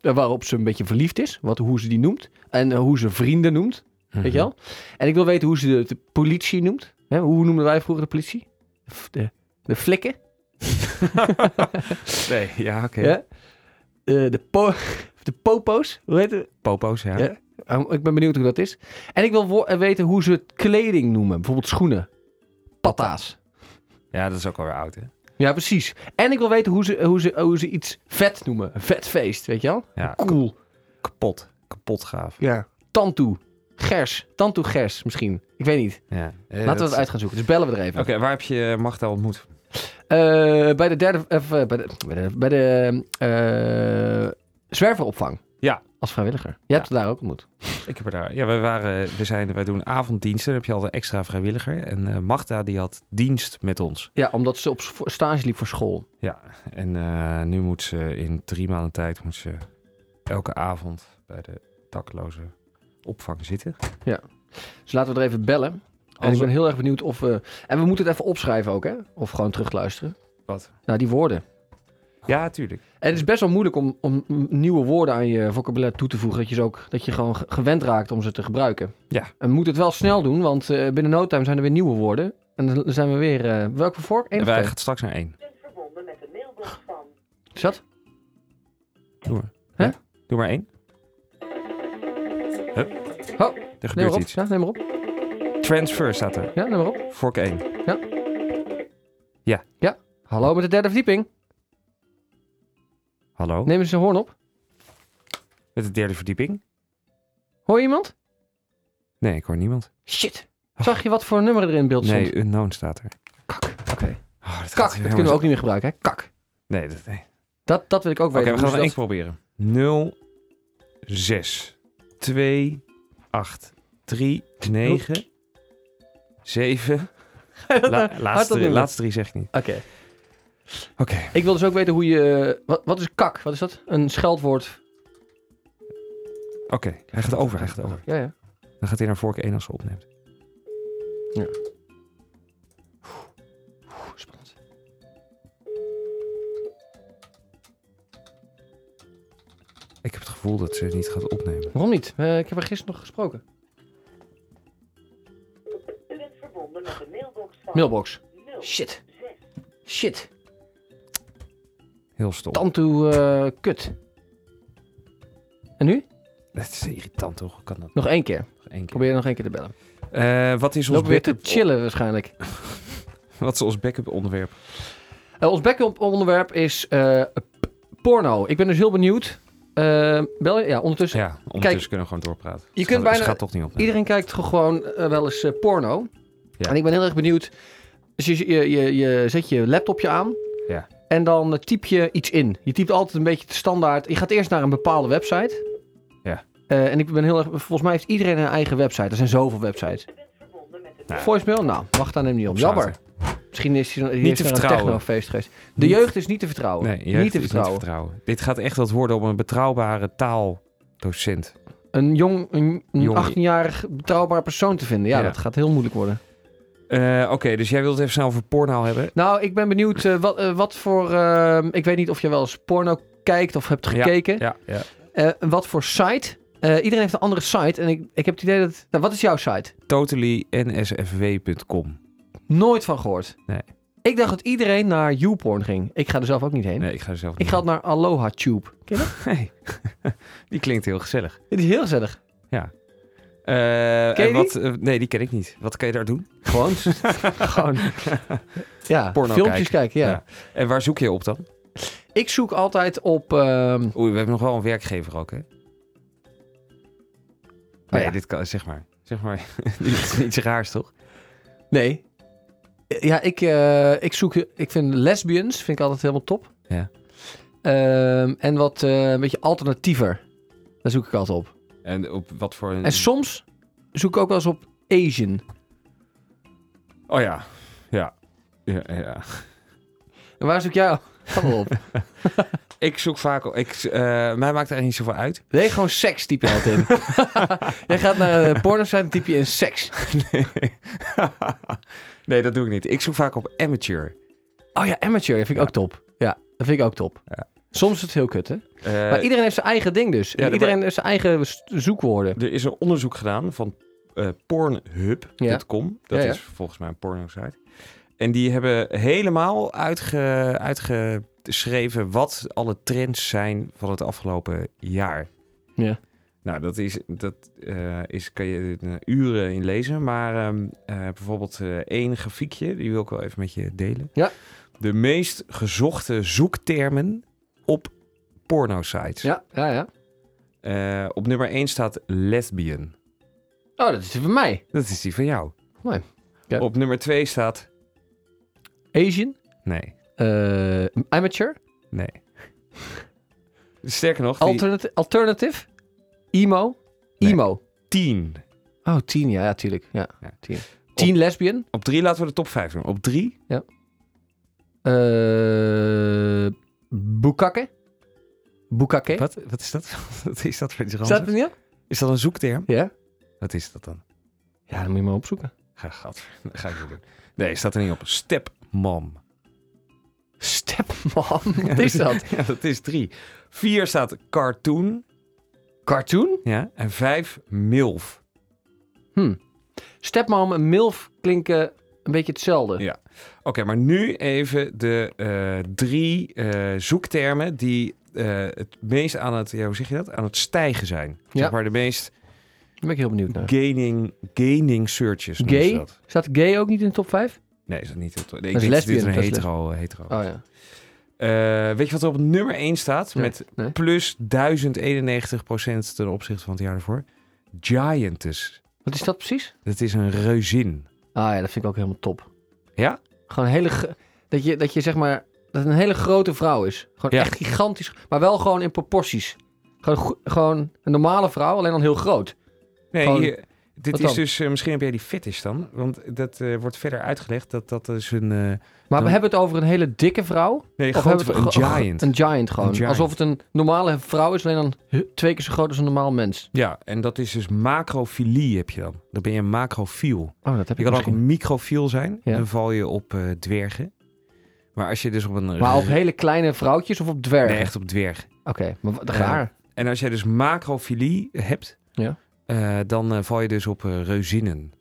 Speaker 4: waarop ze een beetje verliefd is. Wat, hoe ze die noemt. En hoe ze vrienden noemt.
Speaker 1: Mhm.
Speaker 4: Weet je wel? En ik wil weten hoe ze de, de politie noemt. Hè, hoe noemden wij vroeger de politie? De, de flikken.
Speaker 1: Nee, ja, oké.
Speaker 4: Ja? Eh, de, po de popo's. Hoe heet het?
Speaker 1: Popo's, ja.
Speaker 4: Ja. Uh, ik ben benieuwd hoe dat is. En ik wil eh, weten hoe ze kleding noemen. Bijvoorbeeld schoenen. Patta's.
Speaker 1: Ja, dat is ook alweer oud, hè?
Speaker 4: Ja, precies. En ik wil weten hoe ze, hoe ze, hoe ze iets vet noemen. Een vet feest, weet je wel?
Speaker 1: Ja,
Speaker 4: Cool.
Speaker 1: kapot. Kapot gaaf.
Speaker 4: Ja. Tantoe. Gers. Tantoe gers misschien. Ik weet niet.
Speaker 1: Ja. Eh,
Speaker 4: Laten we
Speaker 1: dat-
Speaker 4: het uit gaan zoeken. Dus bellen we er even.
Speaker 1: Oké, waar heb je Magda ontmoet?
Speaker 4: Eh, bij de derde... Eh, bij de, bij de, bij de eh, zwerveropvang.
Speaker 1: Ja.
Speaker 4: Als vrijwilliger. Jij hebt het daar ook ontmoet.
Speaker 1: Ik heb er daar. Ja, wij waren, we zijn, wij doen avonddiensten. Dan heb je al een extra vrijwilliger. En eh, Magda die had dienst met ons.
Speaker 4: Ja, omdat ze op s- voor- stage liep voor school.
Speaker 1: Ja. En eh, nu moet ze in drie maanden tijd moet ze elke avond bij de dakloze opvang zitten.
Speaker 4: Dus laten we er even bellen. En
Speaker 1: Als-
Speaker 4: ik ben heel erg benieuwd of we... En we moeten het even opschrijven ook, hè? Of gewoon terugluisteren.
Speaker 1: Wat?
Speaker 4: Nou, die woorden.
Speaker 1: Ja, tuurlijk.
Speaker 4: En het is best wel moeilijk om, om nieuwe woorden aan je vocabulaire toe te voegen. Dat je, ze ook, dat je gewoon ge- gewend raakt om ze te gebruiken.
Speaker 1: Ja.
Speaker 4: En we moeten het wel snel doen, want eh, binnen no time zijn er weer nieuwe woorden. En dan zijn we weer... eh welke voor? Eén
Speaker 1: wij gaan straks naar één.
Speaker 4: Is dat?
Speaker 1: Doe maar.
Speaker 4: Hè?
Speaker 1: Ja, Doe maar één.
Speaker 4: Oh,
Speaker 1: Er gebeurt
Speaker 4: op.
Speaker 1: iets.
Speaker 4: Ja, neem maar op.
Speaker 1: Transfer staat er.
Speaker 4: Ja, neem maar op.
Speaker 1: Vork 1.
Speaker 4: Hallo met de derde verdieping.
Speaker 1: Hallo?
Speaker 4: Neem eens een hoorn op.
Speaker 1: Met de derde verdieping?
Speaker 4: Hoor je iemand?
Speaker 1: Nee, ik hoor niemand.
Speaker 4: Shit. Zag je wat voor nummer er in beeld stond?
Speaker 1: Nee, unknown staat er.
Speaker 4: Kak. Oké.
Speaker 1: Oh, dat
Speaker 4: Kak, dat
Speaker 1: helemaal
Speaker 4: kunnen we
Speaker 1: zo-
Speaker 4: ook niet meer gebruiken, hè? Kak.
Speaker 1: Nee, dat, nee.
Speaker 4: Dat, dat wil ik ook
Speaker 1: Oké,
Speaker 4: weten.
Speaker 1: we gaan één
Speaker 4: dat-
Speaker 1: keer proberen. 0, 6, 2, 8, 3, 9, 7. La, laatste, drie, laatste drie zeg ik niet.
Speaker 4: Oké.
Speaker 1: Oké.
Speaker 4: Ik wil dus ook weten hoe je... Wat, wat is kak? Wat is dat? Een scheldwoord.
Speaker 1: Oké, hij gaat over, hij gaat over.
Speaker 4: Ja, ja.
Speaker 1: Dan gaat hij naar vork 1 als ze opneemt.
Speaker 4: Spannend.
Speaker 1: Gevoel dat ze het niet gaat opnemen.
Speaker 4: Waarom niet? Eh, ik heb er gisteren nog gesproken.
Speaker 8: U bent verbonden met de mailbox van
Speaker 4: Mailbox. Shit. Shit.
Speaker 1: Heel stom.
Speaker 4: Tantoe eh, kut. En nu?
Speaker 1: Dat is irritant toch? Kan dat?
Speaker 4: Nog één keer.
Speaker 1: Nog één keer.
Speaker 4: Probeer nog één keer te bellen.
Speaker 1: Eh, wat is ons
Speaker 4: Lopen weer te
Speaker 1: backup?
Speaker 4: chillen waarschijnlijk.
Speaker 1: Wat is ons backup onderwerp?
Speaker 4: Eh, ons backup onderwerp is eh, porno. Ik ben dus heel benieuwd. Eh, bel je? Ja, ondertussen.
Speaker 1: Ja, ondertussen kunnen we gewoon doorpraten.
Speaker 4: je kunt
Speaker 1: gaat-
Speaker 4: bijna-
Speaker 1: Ze gaat toch niet op.
Speaker 4: Iedereen kijkt toch gewoon eh, wel eens eh, porno.
Speaker 1: Ja.
Speaker 4: En ik ben heel erg benieuwd. Dus je, je, je, je zet je laptopje aan.
Speaker 1: Ja.
Speaker 4: En dan typ je iets in. Je typt altijd een beetje de standaard. Je gaat eerst naar een bepaalde website.
Speaker 1: Ja.
Speaker 4: Eh, en ik ben heel erg. Volgens mij heeft iedereen een eigen website. Er zijn zoveel websites.
Speaker 1: Ja.
Speaker 4: Voicemail? Nou, wacht daar neem niet om.
Speaker 1: Zaten.
Speaker 4: Jammer. Misschien is hij
Speaker 1: Niet
Speaker 4: niet
Speaker 1: te
Speaker 4: naar een
Speaker 1: vertrouwen.
Speaker 4: technofeest geweest. De
Speaker 1: Niet-
Speaker 4: jeugd is niet te vertrouwen.
Speaker 1: Nee,
Speaker 4: niet te vertrouwen.
Speaker 1: vertrouwen. Dit gaat echt wat worden om een betrouwbare taaldocent.
Speaker 4: Een jong, een, een
Speaker 1: Jong-
Speaker 4: 18-jarig betrouwbaar persoon te vinden. Ja,
Speaker 1: Ja.
Speaker 4: dat gaat heel moeilijk worden.
Speaker 1: Eh, Oké, dus jij wilt het even snel over porno hebben.
Speaker 4: Nou, ik ben benieuwd eh, wat, eh, wat voor. ik weet niet of je wel eens porno kijkt of hebt gekeken.
Speaker 1: Ja, ja.
Speaker 4: Wat voor site. Iedereen heeft een andere site. En ik, ik heb het idee dat. Nou, wat is jouw site?
Speaker 1: totallynsfw.com.
Speaker 4: Nooit van gehoord.
Speaker 1: Nee.
Speaker 4: Ik dacht dat iedereen naar YouPorn ging. Ik ga er zelf ook niet heen.
Speaker 1: Nee, ik ga er zelf
Speaker 4: Ik
Speaker 1: niet
Speaker 4: ga naar Aloha Tube. Ken je dat?
Speaker 1: Nee. die klinkt heel gezellig.
Speaker 4: Dit is heel gezellig.
Speaker 1: Eh,
Speaker 4: Ken je
Speaker 1: en wat, eh, nee, die ken ik niet. Wat kan je daar doen?
Speaker 4: Gewoon. gewoon. Ja,
Speaker 1: Porno
Speaker 4: filmpjes kijken. ja.
Speaker 1: Ja. En waar zoek je op dan?
Speaker 4: Ik zoek altijd op. ehm,
Speaker 1: Oei, we hebben nog wel een werkgever ook, hè? Nee,
Speaker 4: Oh ja.
Speaker 1: dit kan, zeg maar. Zeg maar, iets, iets raars, toch?
Speaker 4: Nee. Ja, ik, eh, ik zoek... Ik vind lesbians vind ik altijd helemaal top.
Speaker 1: Ja.
Speaker 4: Ehm, en wat eh, een beetje alternatiever. Daar zoek ik altijd op.
Speaker 1: En op wat voor een...
Speaker 4: En soms zoek ik ook wel eens op Asian.
Speaker 1: Oh ja. Ja. Ja, ja.
Speaker 4: En waar zoek jij op?
Speaker 1: Ik zoek vaak... op- Ik, eh, mij maakt er eigenlijk niet zoveel uit.
Speaker 4: Nee, gewoon seks typ je altijd in. jij gaat naar een pornosite en typ je in seks.
Speaker 1: Nee. Nee, dat doe ik niet. Ik zoek vaak op amateur.
Speaker 4: Oh ja, amateur. Dat vind ik ook top. Ja, dat vind ik ook top.
Speaker 1: Ja.
Speaker 4: Soms is het heel kut, hè?
Speaker 1: Eh,
Speaker 4: maar iedereen heeft zijn eigen ding dus.
Speaker 1: ja,
Speaker 4: iedereen heeft zijn eigen zoekwoorden.
Speaker 1: Er is een onderzoek gedaan van eh pornhub.com. Dat
Speaker 4: Ja,
Speaker 1: is volgens mij een porno-site. En die hebben helemaal uitge, uitgeschreven wat alle trends zijn van het afgelopen jaar.
Speaker 4: Ja.
Speaker 1: Nou, dat is, dat eh, is, kan je er uren in lezen. Maar ehm, eh, bijvoorbeeld één grafiekje, die wil ik wel even met je delen.
Speaker 4: Ja.
Speaker 1: De meest gezochte zoektermen op porno-sites.
Speaker 4: Ja, ja, ja.
Speaker 1: Op nummer 1 staat lesbian.
Speaker 4: Oh, dat is die van mij.
Speaker 1: Dat is die van jou.
Speaker 4: Mooi. Ja.
Speaker 1: Op nummer 2 staat...
Speaker 4: Asian.
Speaker 1: Nee,
Speaker 4: amateur.
Speaker 1: nee. Sterker nog, die
Speaker 4: Alternati- alternative. Emo.
Speaker 1: Nee. 10.
Speaker 4: Oh, tien. Ja, ja, tuurlijk. Ja,
Speaker 1: Ja.
Speaker 4: tien. Tien lesbian.
Speaker 1: Op 3 laten we de top 5 doen. Op 3,
Speaker 4: Eh Bukake. Bukake.
Speaker 1: wat, wat is dat? wat is dat voor iets
Speaker 4: Staat het er niet op?
Speaker 1: Is dat een zoekterm?
Speaker 4: Ja.
Speaker 1: Wat is dat dan?
Speaker 4: Ja, dan moet je maar opzoeken.
Speaker 1: Ga, gat, ga ik niet doen. Nee, staat er niet op. Stepmom.
Speaker 4: Stepmom. Wat is dat?
Speaker 1: ja, dat is 3. 4 staat cartoon.
Speaker 4: Cartoon?
Speaker 1: Ja. En 5 milf.
Speaker 4: Hm. Stepmom en MILF klinken een beetje hetzelfde.
Speaker 1: Ja. Oké, maar nu even de eh, drie eh, zoektermen die eh, het meest aan het, ja, hoe zeg je dat? Aan het stijgen zijn.
Speaker 4: Ja.
Speaker 1: Zeg maar de meest
Speaker 4: ben ik heel benieuwd naar.
Speaker 1: gaining, gaining searches.
Speaker 4: Gay?
Speaker 1: dat.
Speaker 4: Staat gay ook niet in de top 5?
Speaker 1: Nee, is dat niet. Ik
Speaker 4: Dat is
Speaker 1: denk dit een hetero, hetero.
Speaker 4: Oh ja.
Speaker 1: Eh, weet je wat er op nummer 1 staat?
Speaker 4: Nee,
Speaker 1: Met
Speaker 4: nee.
Speaker 1: plus 1091% ten opzichte van het jaar ervoor. Giantess.
Speaker 4: Wat is dat precies?
Speaker 1: Dat is een reuzin.
Speaker 4: Ah ja, dat vind ik ook helemaal top.
Speaker 1: Ja?
Speaker 4: Gewoon een hele... Dat je, dat je zeg maar... Dat het een hele grote vrouw is. Gewoon
Speaker 1: Ja.
Speaker 4: echt gigantisch. Maar wel gewoon in proporties. Gewoon, gewoon een normale vrouw, alleen dan heel groot.
Speaker 1: Nee,
Speaker 4: Gewoon-
Speaker 1: hier- dit is dus... eh, misschien heb jij die fetish dan. Want dat eh, wordt verder uitgelegd. Dat dat is een... eh,
Speaker 4: Maar
Speaker 1: Dan-
Speaker 4: we hebben het over een hele dikke vrouw.
Speaker 1: nee,
Speaker 4: Of
Speaker 1: groot,
Speaker 4: hebben we
Speaker 1: een giant.
Speaker 4: Een giant gewoon.
Speaker 1: Een giant.
Speaker 4: Alsof het een normale vrouw is, alleen dan twee keer zo groot als een normaal mens.
Speaker 1: Ja, en dat is dus macrofilie heb je dan. Dan ben je een macrofiel.
Speaker 4: Oh, dat heb
Speaker 1: Je
Speaker 4: ik
Speaker 1: kan ook een microfiel zijn.
Speaker 4: Ja.
Speaker 1: Dan val je op dwergen. Maar als je dus op een...
Speaker 4: Maar op hele kleine vrouwtjes of op dwergen?
Speaker 1: Nee, echt op dwergen.
Speaker 4: Oké, maar raar.
Speaker 1: En als jij dus macrofilie hebt,
Speaker 4: Ja.
Speaker 1: Eh, dan eh, val je dus op eh, reuzinnen.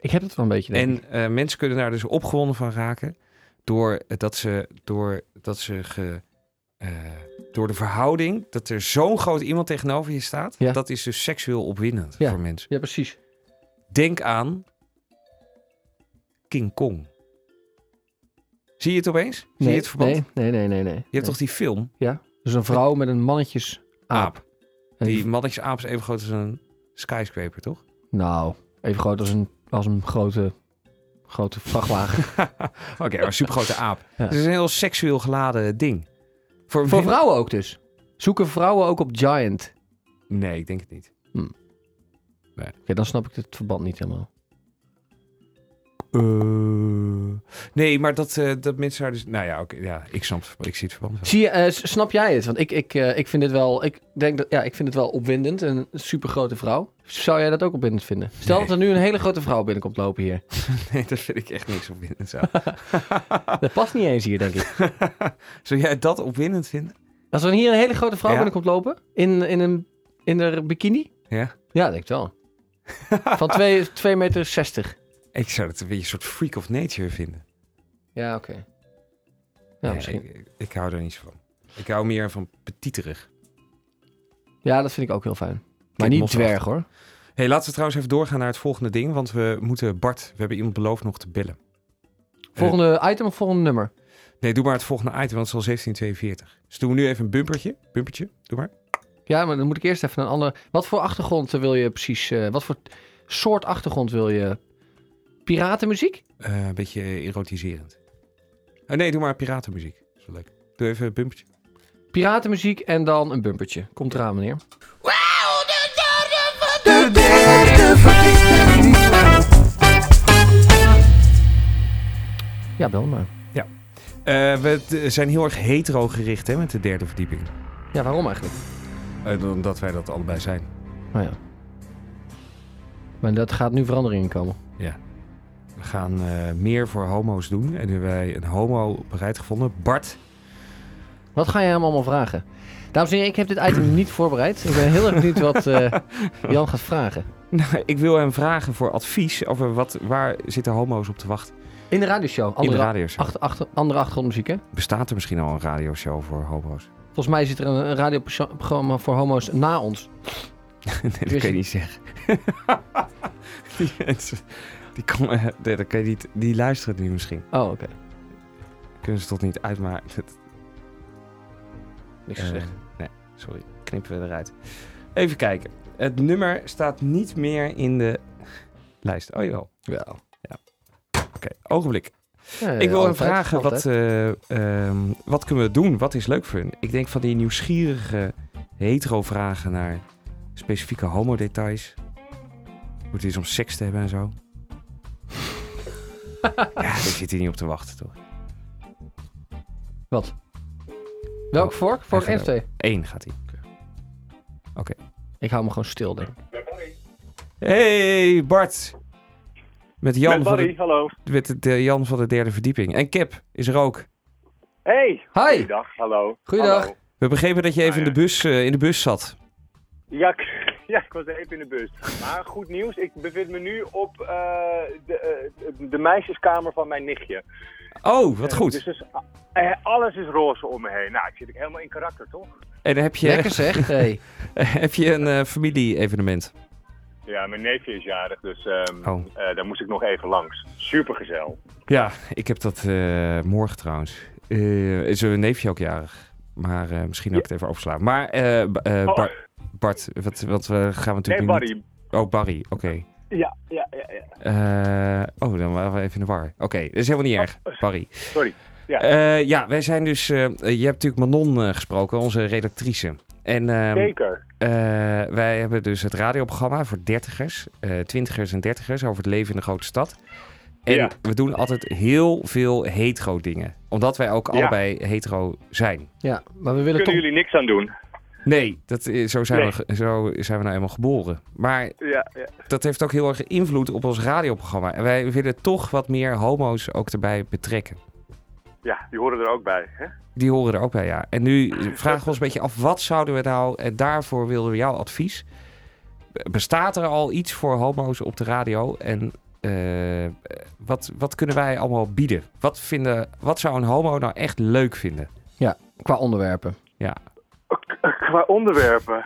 Speaker 4: Ik heb het wel een beetje.
Speaker 1: En mensen kunnen daar dus opgewonden van raken door dat ze, door dat ze ge, door de verhouding dat er zo'n groot iemand tegenover je staat.
Speaker 4: Ja.
Speaker 1: Dat is dus seksueel opwindend
Speaker 4: Ja.
Speaker 1: voor mensen.
Speaker 4: Ja, precies.
Speaker 1: Denk aan King Kong. Zie je het opeens? Zie
Speaker 4: nee,
Speaker 1: je het verband?
Speaker 4: Nee, nee, nee, nee. nee.
Speaker 1: Je hebt toch die film
Speaker 4: Dus een vrouw met een mannetjes aap.
Speaker 1: Aap. Die mannetjes aap is even groot als een skyscraper, toch?
Speaker 4: Nou, even groot als een, als een grote, grote vrachtwagen.
Speaker 1: Oké, maar een supergrote aap.
Speaker 4: Ja.
Speaker 1: Het is een heel seksueel geladen ding. Voor,
Speaker 4: Voor vrouwen ook dus. Zoeken vrouwen ook op Giant?
Speaker 1: Nee, ik denk het niet.
Speaker 4: Oké, dan snap ik het verband niet helemaal.
Speaker 1: Eh, nee, maar dat, eh, dat mensen daar dus... Nou ja, oké, ja, ik snap het. Ik zie het verband.
Speaker 4: Zie je, eh, snap jij het? Want ik, ik, ik vind het wel, ik denk dat, ja, ik vind het wel opwindend. Een super grote vrouw. Zou jij dat ook opwindend vinden? Stel
Speaker 1: Nee.
Speaker 4: dat er nu een hele grote vrouw binnenkomt lopen hier.
Speaker 1: Nee, dat vind ik echt niks opwindend zo.
Speaker 4: Dat past niet eens hier, denk ik.
Speaker 1: Zou jij dat opwindend vinden?
Speaker 4: Als er hier een hele grote vrouw
Speaker 1: Ja.
Speaker 4: binnenkomt lopen, in, in een in een bikini?
Speaker 1: Ja?
Speaker 4: Ja, denk ik wel. Van 2 meter 60.
Speaker 1: Ik zou het een beetje een soort freak of nature vinden.
Speaker 4: Ja, oké. Ja,
Speaker 1: Nee,
Speaker 4: misschien.
Speaker 1: ik, ik hou er niet van. Ik hou meer van petiterig.
Speaker 4: Ja, dat vind ik ook heel fijn. Maar
Speaker 1: Kijk,
Speaker 4: niet dwerg hoor.
Speaker 1: hey, laten we trouwens even doorgaan naar het volgende ding. Want we moeten Bart, we hebben iemand beloofd nog te bellen.
Speaker 4: Volgende item of volgende nummer?
Speaker 1: Nee, doe maar het volgende item, want het is al 1742. Dus doen we nu even een bumpertje. Bumpertje, doe maar.
Speaker 4: Ja, maar dan moet ik eerst even een andere... Wat voor achtergrond wil je precies... eh, wat voor soort achtergrond wil je? Piratenmuziek?
Speaker 1: Eh, een beetje erotiserend. Oh, nee, doe maar piratenmuziek. Dat is wel leuk. Doe even een bumpertje.
Speaker 4: Piratenmuziek en dan een bumpertje. Komt eraan, meneer.
Speaker 5: De derde verdieping.
Speaker 4: Ja, bel maar.
Speaker 1: Eh, we zijn heel erg hetero gericht hè, met de derde verdieping.
Speaker 4: Ja, waarom eigenlijk?
Speaker 1: Eh, omdat wij dat allebei zijn.
Speaker 4: Nou ja. Maar dat gaat nu verandering in komen.
Speaker 1: We gaan eh, meer voor homo's doen. En nu hebben wij een homo bereid gevonden. Bart.
Speaker 4: Wat ga je hem allemaal vragen? Dames en heren, ik heb dit item niet voorbereid. Ik ben heel erg benieuwd wat eh, Jan gaat vragen.
Speaker 1: Nou, ik wil hem vragen voor advies over wat, waar zitten homo's op te wachten.
Speaker 4: In de radioshow.
Speaker 1: In de radioshow.
Speaker 4: achter, achter, andere achtergrondmuziek, hè?
Speaker 1: Bestaat er misschien al een radioshow voor homo's?
Speaker 4: Volgens mij zit er een, een radioprogramma voor homo's na ons.
Speaker 1: nee, dat kan je niet zeggen. die die, komen, nee, dat kan je niet, die luisteren nu misschien.
Speaker 4: Oh, oké.
Speaker 1: Kunnen ze toch niet uitmaken?
Speaker 4: Niks
Speaker 1: eh,
Speaker 4: gezegd.
Speaker 1: nee, sorry. Knippen we eruit. Even kijken. Het nummer staat niet meer in de lijst. Oh jawel.
Speaker 4: Ja.
Speaker 1: Oké, ogenblik.
Speaker 4: Ja,
Speaker 1: Ik wil hem
Speaker 4: altijd,
Speaker 1: vragen, wat, eh, ehm, wat kunnen we doen? Wat is leuk voor hun? Ik denk van die nieuwsgierige hetero-vragen naar specifieke homo-details. Hoe het is om seks te hebben en zo. Ja, daar zit hij niet op te wachten, toch?
Speaker 4: Wat? Welk vork? Vork 1 of 2?
Speaker 1: Eén gaat hij.
Speaker 4: Ik hou me gewoon stil, denk ik.
Speaker 1: Hey Bart! Met Jan,
Speaker 9: Met
Speaker 1: van
Speaker 9: Barry,
Speaker 1: de,
Speaker 9: hallo.
Speaker 1: met de, Jan van de derde verdieping. En Kip is er ook.
Speaker 9: Hey.
Speaker 4: Hi!
Speaker 9: Goeiedag, hallo.
Speaker 4: Goeiedag.
Speaker 9: Hallo.
Speaker 1: We begrepen dat je even
Speaker 9: Ah,
Speaker 1: in, de bus, eh, in de bus zat.
Speaker 9: Ja, ik- ja, ik was even in de bus. Maar goed nieuws, ik bevind me nu op eh, de, eh, de meisjeskamer van mijn nichtje.
Speaker 1: Oh, wat
Speaker 9: Eh,
Speaker 1: goed.
Speaker 9: Dus, alles is roze om me heen. Nou, ik zit ook helemaal in karakter, toch?
Speaker 1: En dan heb je,
Speaker 4: Lekker zeg. Hey.
Speaker 1: heb je een eh, familie-evenement.
Speaker 9: Ja, mijn neefje is jarig, dus ehm,
Speaker 1: Oh.
Speaker 9: eh, daar moest ik nog even langs. Super gezellig.
Speaker 1: Ja, ik heb dat eh, morgen trouwens. Eh, is een neefje ook jarig. Maar eh, misschien ook het even overslaan. Maar eh, eh,
Speaker 9: Oh.
Speaker 1: Bar- Bart, wat, wat we gaan we natuurlijk
Speaker 9: Nee, Barry.
Speaker 1: niet- Oh, Barry, oké.
Speaker 9: Ja, ja, ja, ja.
Speaker 1: Eh, oh, dan waren we even in de war. Oké, dat is helemaal niet erg, Barry.
Speaker 9: Sorry. Ja.
Speaker 1: Eh, ja, wij zijn dus... eh, je hebt natuurlijk Manon eh, gesproken, onze redactrice. En ehm,
Speaker 9: Zeker.
Speaker 1: eh, wij hebben dus het radioprogramma voor dertigers, eh twintigers en dertigers over het leven in de grote stad. En
Speaker 9: Ja.
Speaker 1: we doen altijd heel veel hetero dingen. Omdat wij ook
Speaker 9: Ja.
Speaker 1: allebei hetero zijn.
Speaker 4: Ja, maar we willen
Speaker 9: Kunnen
Speaker 4: toch...
Speaker 9: jullie niks aan doen?
Speaker 1: Nee, dat, zo, zijn
Speaker 9: Nee.
Speaker 1: We, zo zijn we nou eenmaal geboren. Maar
Speaker 9: Ja, ja.
Speaker 1: dat heeft ook heel erg invloed op ons radioprogramma. En wij willen toch wat meer homo's ook erbij betrekken.
Speaker 9: ja, die horen er ook bij. Hè?
Speaker 1: Die horen er ook bij, ja. En nu vragen we ons een beetje af, wat zouden we nou... En daarvoor wilden we jouw advies. Bestaat er al iets voor homo's op de radio? En eh, wat, wat kunnen wij allemaal bieden? Wat, vinden, wat zou een homo nou echt leuk vinden?
Speaker 4: Ja, qua onderwerpen.
Speaker 1: Ja,
Speaker 9: Qua onderwerpen,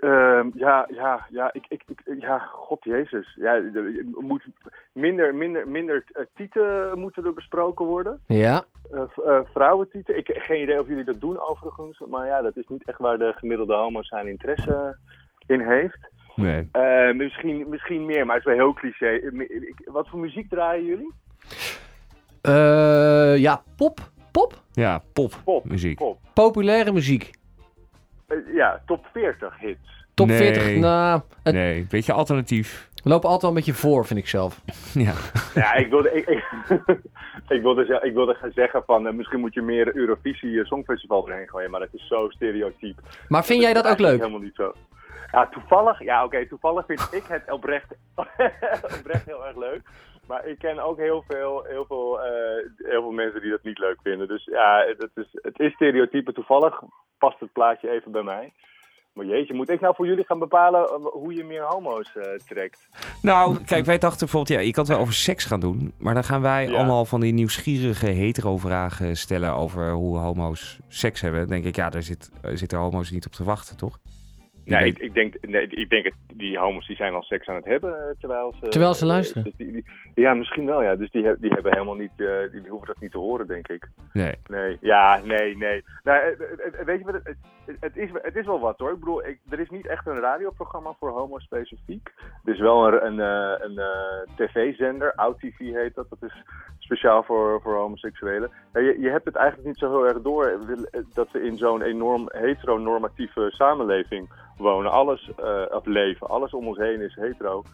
Speaker 9: ehm, ja, ja, ja, ik, ik, ik, ja, god jezus. Ja, er moet minder, minder, minder eh, tieten moeten er besproken worden.
Speaker 4: Ja.
Speaker 9: Eh, v- eh, vrouwentieten. Ik heb geen idee of jullie dat doen overigens. Maar ja, dat is niet echt waar de gemiddelde homo zijn interesse in heeft.
Speaker 1: nee.
Speaker 9: Eh, misschien, misschien meer, maar het is wel heel cliché. Wat voor muziek draaien jullie?
Speaker 4: Eh, ja, pop. Pop?
Speaker 1: Ja, pop,
Speaker 9: Pop.
Speaker 1: muziek.
Speaker 9: Pop.
Speaker 4: Populaire muziek.
Speaker 9: Eh, ja, top 40 hits.
Speaker 4: Top
Speaker 1: Nee.
Speaker 4: 40. Nou, het
Speaker 1: Nee, beetje alternatief.
Speaker 4: loopt altijd wel een beetje voor, vind ik zelf.
Speaker 1: Ja.
Speaker 9: Ja, ik wilde, ik, ik, ik wilde, ik wilde gaan zeggen van eh, misschien moet je meer Eurovisie eh, Songfestival erheen gooien, maar dat is zo stereotyp.
Speaker 4: Maar vind jij dat ook leuk?
Speaker 9: Helemaal niet zo. Ja, toevallig, ja oké, toevallig vind ik het oprecht, oprecht heel erg leuk. Maar ik ken ook heel veel, heel, veel, eh, heel veel mensen die dat niet leuk vinden. Dus ja, dat is, het is stereotype. Toevallig past het plaatje even bij mij. Maar jeetje, moet ik nou voor jullie gaan bepalen eh, hoe je meer homo's eh, trekt?
Speaker 1: Nou, kijk, wij dachten bijvoorbeeld, ja, je kan het wel over seks gaan doen. Maar dan gaan wij
Speaker 9: Ja.
Speaker 1: allemaal van die nieuwsgierige hetero-vragen stellen over hoe homo's seks hebben. Dan denk ik, ja, daar zit, zitten homo's niet op te wachten, toch?
Speaker 9: Nee, ik, ik denk, nee, ik denk het, die homo's die zijn al seks aan het hebben eh, terwijl ze...
Speaker 4: Terwijl ze
Speaker 9: eh,
Speaker 4: luisteren.
Speaker 9: dus die, die- ja, misschien wel, ja. Dus die, die hebben helemaal niet, eh, die, die hoeven dat niet te horen, denk ik.
Speaker 1: Nee.
Speaker 9: Nee, ja, nee, nee. Nou, weet je wat, het, het, is, het is wel wat hoor. Ik bedoel, ik, er is niet echt een radioprogramma voor homo specifiek. Er is wel een, een, eh, een eh, tv-zender, OutTV heet dat. Dat is speciaal voor, voor homoseksuelen. Ja, je, je hebt het eigenlijk niet zo heel erg door dat we in zo'n enorm heteronormatieve samenleving wonen. Alles, eh of leven, alles om ons heen is hetero.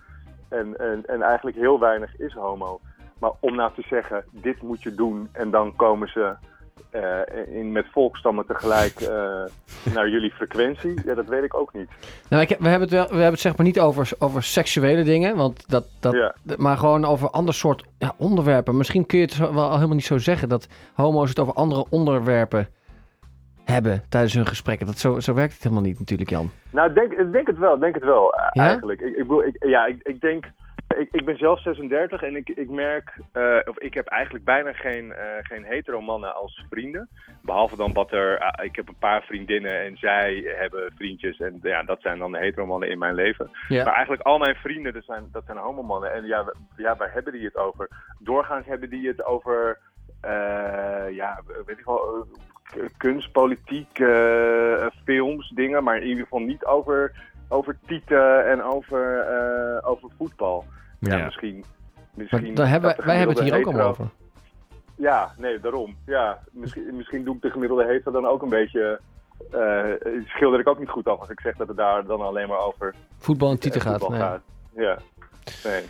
Speaker 9: En, en, en eigenlijk heel weinig is homo. Maar om nou te zeggen, dit moet je doen en dan komen ze eh, in, met volkstammen tegelijk eh, naar jullie frequentie, ja, dat weet ik ook niet.
Speaker 4: Nou, ik, we, hebben het wel, we hebben het zeg maar niet over, over seksuele dingen, want dat, dat,
Speaker 9: Ja.
Speaker 4: maar gewoon over ander soort ja, onderwerpen. Misschien kun je het wel helemaal niet zo zeggen dat homo's het over andere onderwerpen hebben tijdens hun gesprekken. Dat, zo, zo werkt het helemaal niet natuurlijk, Jan.
Speaker 9: Nou, denk, denk het wel, denk het wel eh,
Speaker 4: Ja?
Speaker 9: eigenlijk. Ik, ik, ja, ik, ik denk, ik, ik ben zelf 36 en ik, ik merk, eh, of ik heb eigenlijk bijna geen, eh, geen hetero mannen als vrienden. Behalve dan dat er, ik heb een paar vriendinnen en zij hebben vriendjes en ja, dat zijn dan de hetero mannen in mijn leven.
Speaker 4: Ja.
Speaker 9: Maar eigenlijk al mijn vrienden, dat zijn, dat zijn homomannen. En ja, ja, waar hebben die het over? Doorgaans hebben die het over, ja, weet ik wel, kunst, politiek, eh, films, dingen. Maar in ieder geval niet over, over tieten en over, eh, over voetbal. Ja,
Speaker 1: Ja.
Speaker 9: misschien... Misschien
Speaker 4: daar hebben, wij hebben het hier ook allemaal over.
Speaker 9: Ja, nee, daarom. Ja, misschien, misschien doe ik de gemiddelde hetero dan ook een beetje... eh schilder ik ook niet goed af als ik zeg dat het daar dan alleen maar over
Speaker 4: Voetbal en titel
Speaker 9: eh,
Speaker 4: gaat. nee.
Speaker 9: Ja, nee.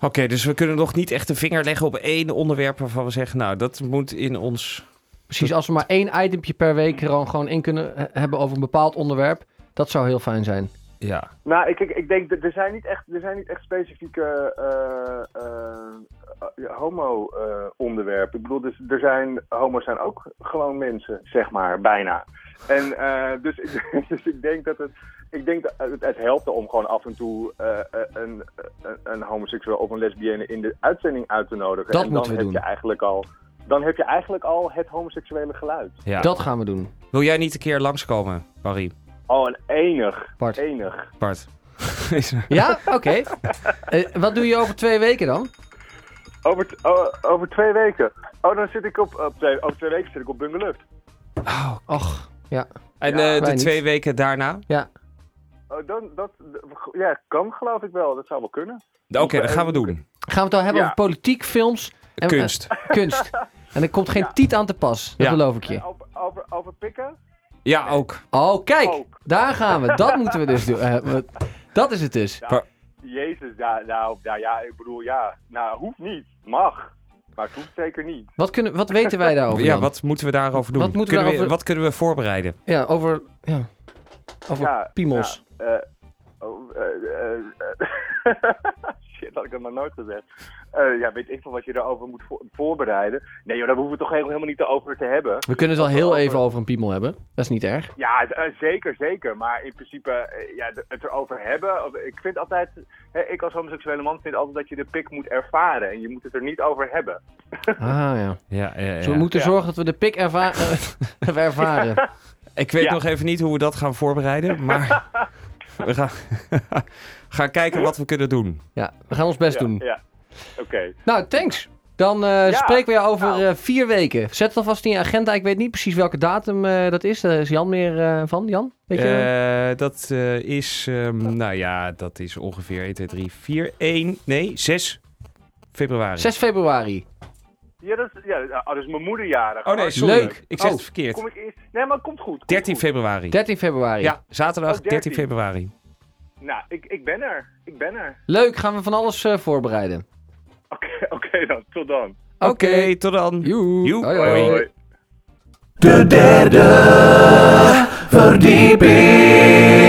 Speaker 1: Oké, dus we kunnen nog niet echt de vinger leggen op één onderwerp waarvan we zeggen, nou, dat moet in ons...
Speaker 4: Precies, als we maar één itempje per week gewoon, gewoon in kunnen he- hebben over een bepaald onderwerp, dat zou heel fijn zijn.
Speaker 1: Ja,
Speaker 9: Nou, ik, ik, ik denk dat er zijn niet echt, er zijn niet echt specifieke eh, eh, eh, homo-onderwerpen. ik bedoel, dus, er zijn, homo's zijn ook gewoon mensen, zeg maar, bijna. En eh, dus, ik- dus ik denk dat het, ik denk dat het, het helpt om gewoon af en toe eh, eh, een, een, een homoseksueel of een lesbienne in de uitzending uit te nodigen.
Speaker 4: Dat
Speaker 9: en
Speaker 4: moeten
Speaker 9: dan
Speaker 4: we
Speaker 9: heb
Speaker 4: doen.
Speaker 9: je eigenlijk al, dan heb je eigenlijk al het homoseksuele geluid.
Speaker 1: ja.
Speaker 4: Dat gaan we doen.
Speaker 1: Wil jij niet een keer langskomen, Barry?
Speaker 9: Oh, een enig,
Speaker 4: Bart.
Speaker 9: enig.
Speaker 1: Bart.
Speaker 4: Ja, oké. Eh, wat doe je over twee weken dan?
Speaker 9: Over, oh, over twee weken. Oh, dan zit ik op, op twee, over twee weken zit ik op Bungeluft.
Speaker 1: Oh,
Speaker 4: Och, ja.
Speaker 1: en
Speaker 9: Ja,
Speaker 1: eh, de
Speaker 4: niet.
Speaker 1: twee weken daarna?
Speaker 4: Ja,
Speaker 9: Oh, dan, dat, ja, kan geloof ik wel. Dat zou wel kunnen.
Speaker 1: Oké, dat gaan we doen.
Speaker 4: gaan we het al hebben
Speaker 9: Ja.
Speaker 4: over politiek, films en
Speaker 1: Kunst.
Speaker 4: kunst. En er komt geen
Speaker 9: Ja.
Speaker 4: tiet aan te pas, dat
Speaker 1: Ja.
Speaker 4: beloof ik je.
Speaker 9: Over, over, over pikken?
Speaker 1: Ja, ook.
Speaker 4: Oh, kijk,
Speaker 9: Ook.
Speaker 4: daar gaan we. Dat moeten we dus doen. Eh, we- dat is het dus.
Speaker 9: Ja, Jezus, ja, nou, nou ja, ik bedoel, ja. Nou, hoeft niet. Mag. Maar het hoeft zeker niet.
Speaker 4: Wat, kunnen, wat weten wij daarover
Speaker 1: Ja, wat moeten we daarover doen?
Speaker 4: Wat moeten we
Speaker 1: kunnen
Speaker 4: daarover-
Speaker 1: Wat kunnen we voorbereiden?
Speaker 4: Ja, over, ja, over
Speaker 9: Ja,
Speaker 4: piemels.
Speaker 9: ja, eh, oh, eh, had ik het nog nooit gezegd. Eh, ja, weet ik veel wat je daarover moet vo- voorbereiden. Nee joh, daar hoeven we toch helemaal niet over te hebben.
Speaker 4: We kunnen het wel heel even over een piemel hebben. Dat is niet erg.
Speaker 9: Ja, eh, zeker, zeker. Maar in principe, eh, ja, het erover hebben. of- Ik vind altijd, hè, ik als homoseksuele man vind altijd dat je de pik moet ervaren. En je moet het er niet over hebben.
Speaker 4: Ah ja.
Speaker 1: Ja, ja,
Speaker 4: Dus we
Speaker 1: ja.
Speaker 4: moeten
Speaker 9: Ja.
Speaker 4: zorgen dat we de pik erva we ervaren.
Speaker 1: Ik weet
Speaker 9: Ja.
Speaker 1: nog even niet hoe we dat gaan voorbereiden, maar we gaan, gaan kijken wat we kunnen doen.
Speaker 4: Ja, we gaan ons best
Speaker 9: ja,
Speaker 4: doen.
Speaker 9: Ja, oké.
Speaker 4: Nou, thanks. Dan eh,
Speaker 9: Ja,
Speaker 4: spreken we jou over
Speaker 9: nou.
Speaker 4: eh, vier weken. Zet het alvast in je agenda. Ik weet niet precies welke datum eh, dat is. Daar is Jan meer eh, van. Jan? Weet je?
Speaker 1: Eh, dat eh, is, ehm, nou ja, dat is ongeveer 1, 2, 3, 4, 1, nee, 6 februari.
Speaker 4: 6 februari.
Speaker 9: Ja, dat is, ja, oh, dat is mijn moederjarig.
Speaker 1: Oh nee,
Speaker 9: Hartstikke
Speaker 1: sorry.
Speaker 4: Leuk.
Speaker 1: Ik zeg
Speaker 4: Oh.
Speaker 1: het verkeerd.
Speaker 9: Kom ik eerst? Nee, maar het komt goed. komt
Speaker 1: 13
Speaker 9: goed.
Speaker 1: februari.
Speaker 4: 13 februari.
Speaker 1: Ja, zaterdag
Speaker 9: Oh,
Speaker 1: 13
Speaker 9: 13.
Speaker 1: februari.
Speaker 9: Nou, ik, ik ben er. Ik ben er.
Speaker 4: Leuk, gaan we van alles eh, voorbereiden.
Speaker 9: Oké, oké dan. Tot dan.
Speaker 1: Oké, tot dan.
Speaker 4: Joe.
Speaker 1: Joe.
Speaker 4: Hoi,
Speaker 1: Hoi.
Speaker 4: hoi.
Speaker 7: De derde verdieping.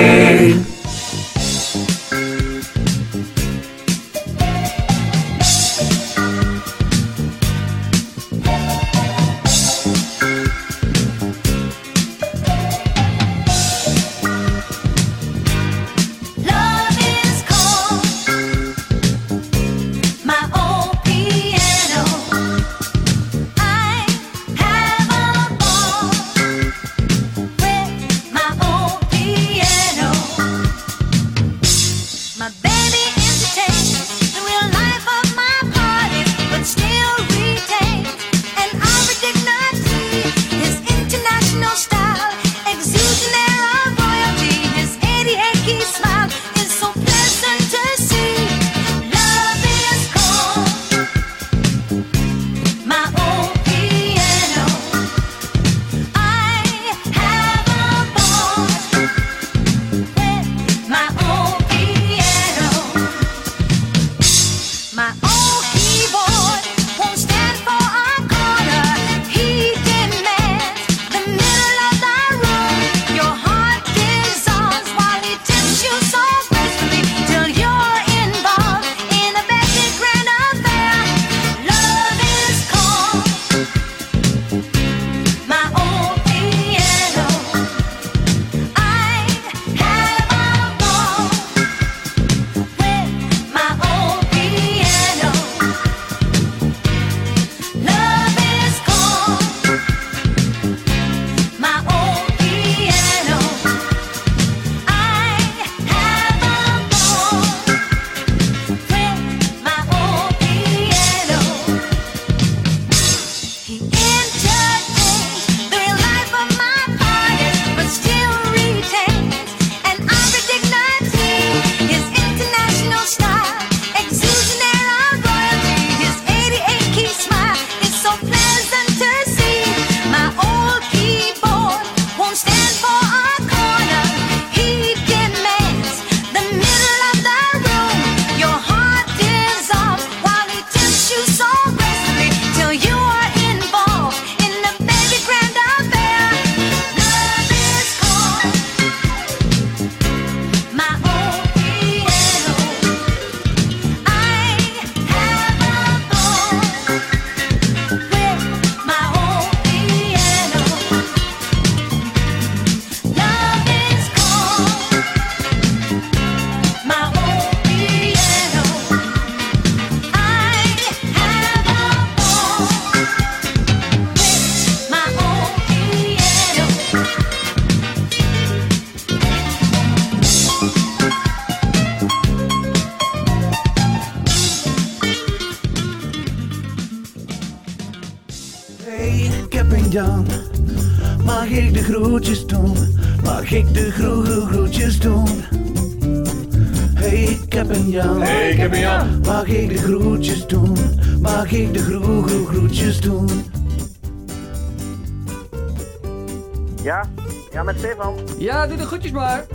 Speaker 10: Ja? Ja, met Stefan.
Speaker 4: Ja, doe de groetjes maar.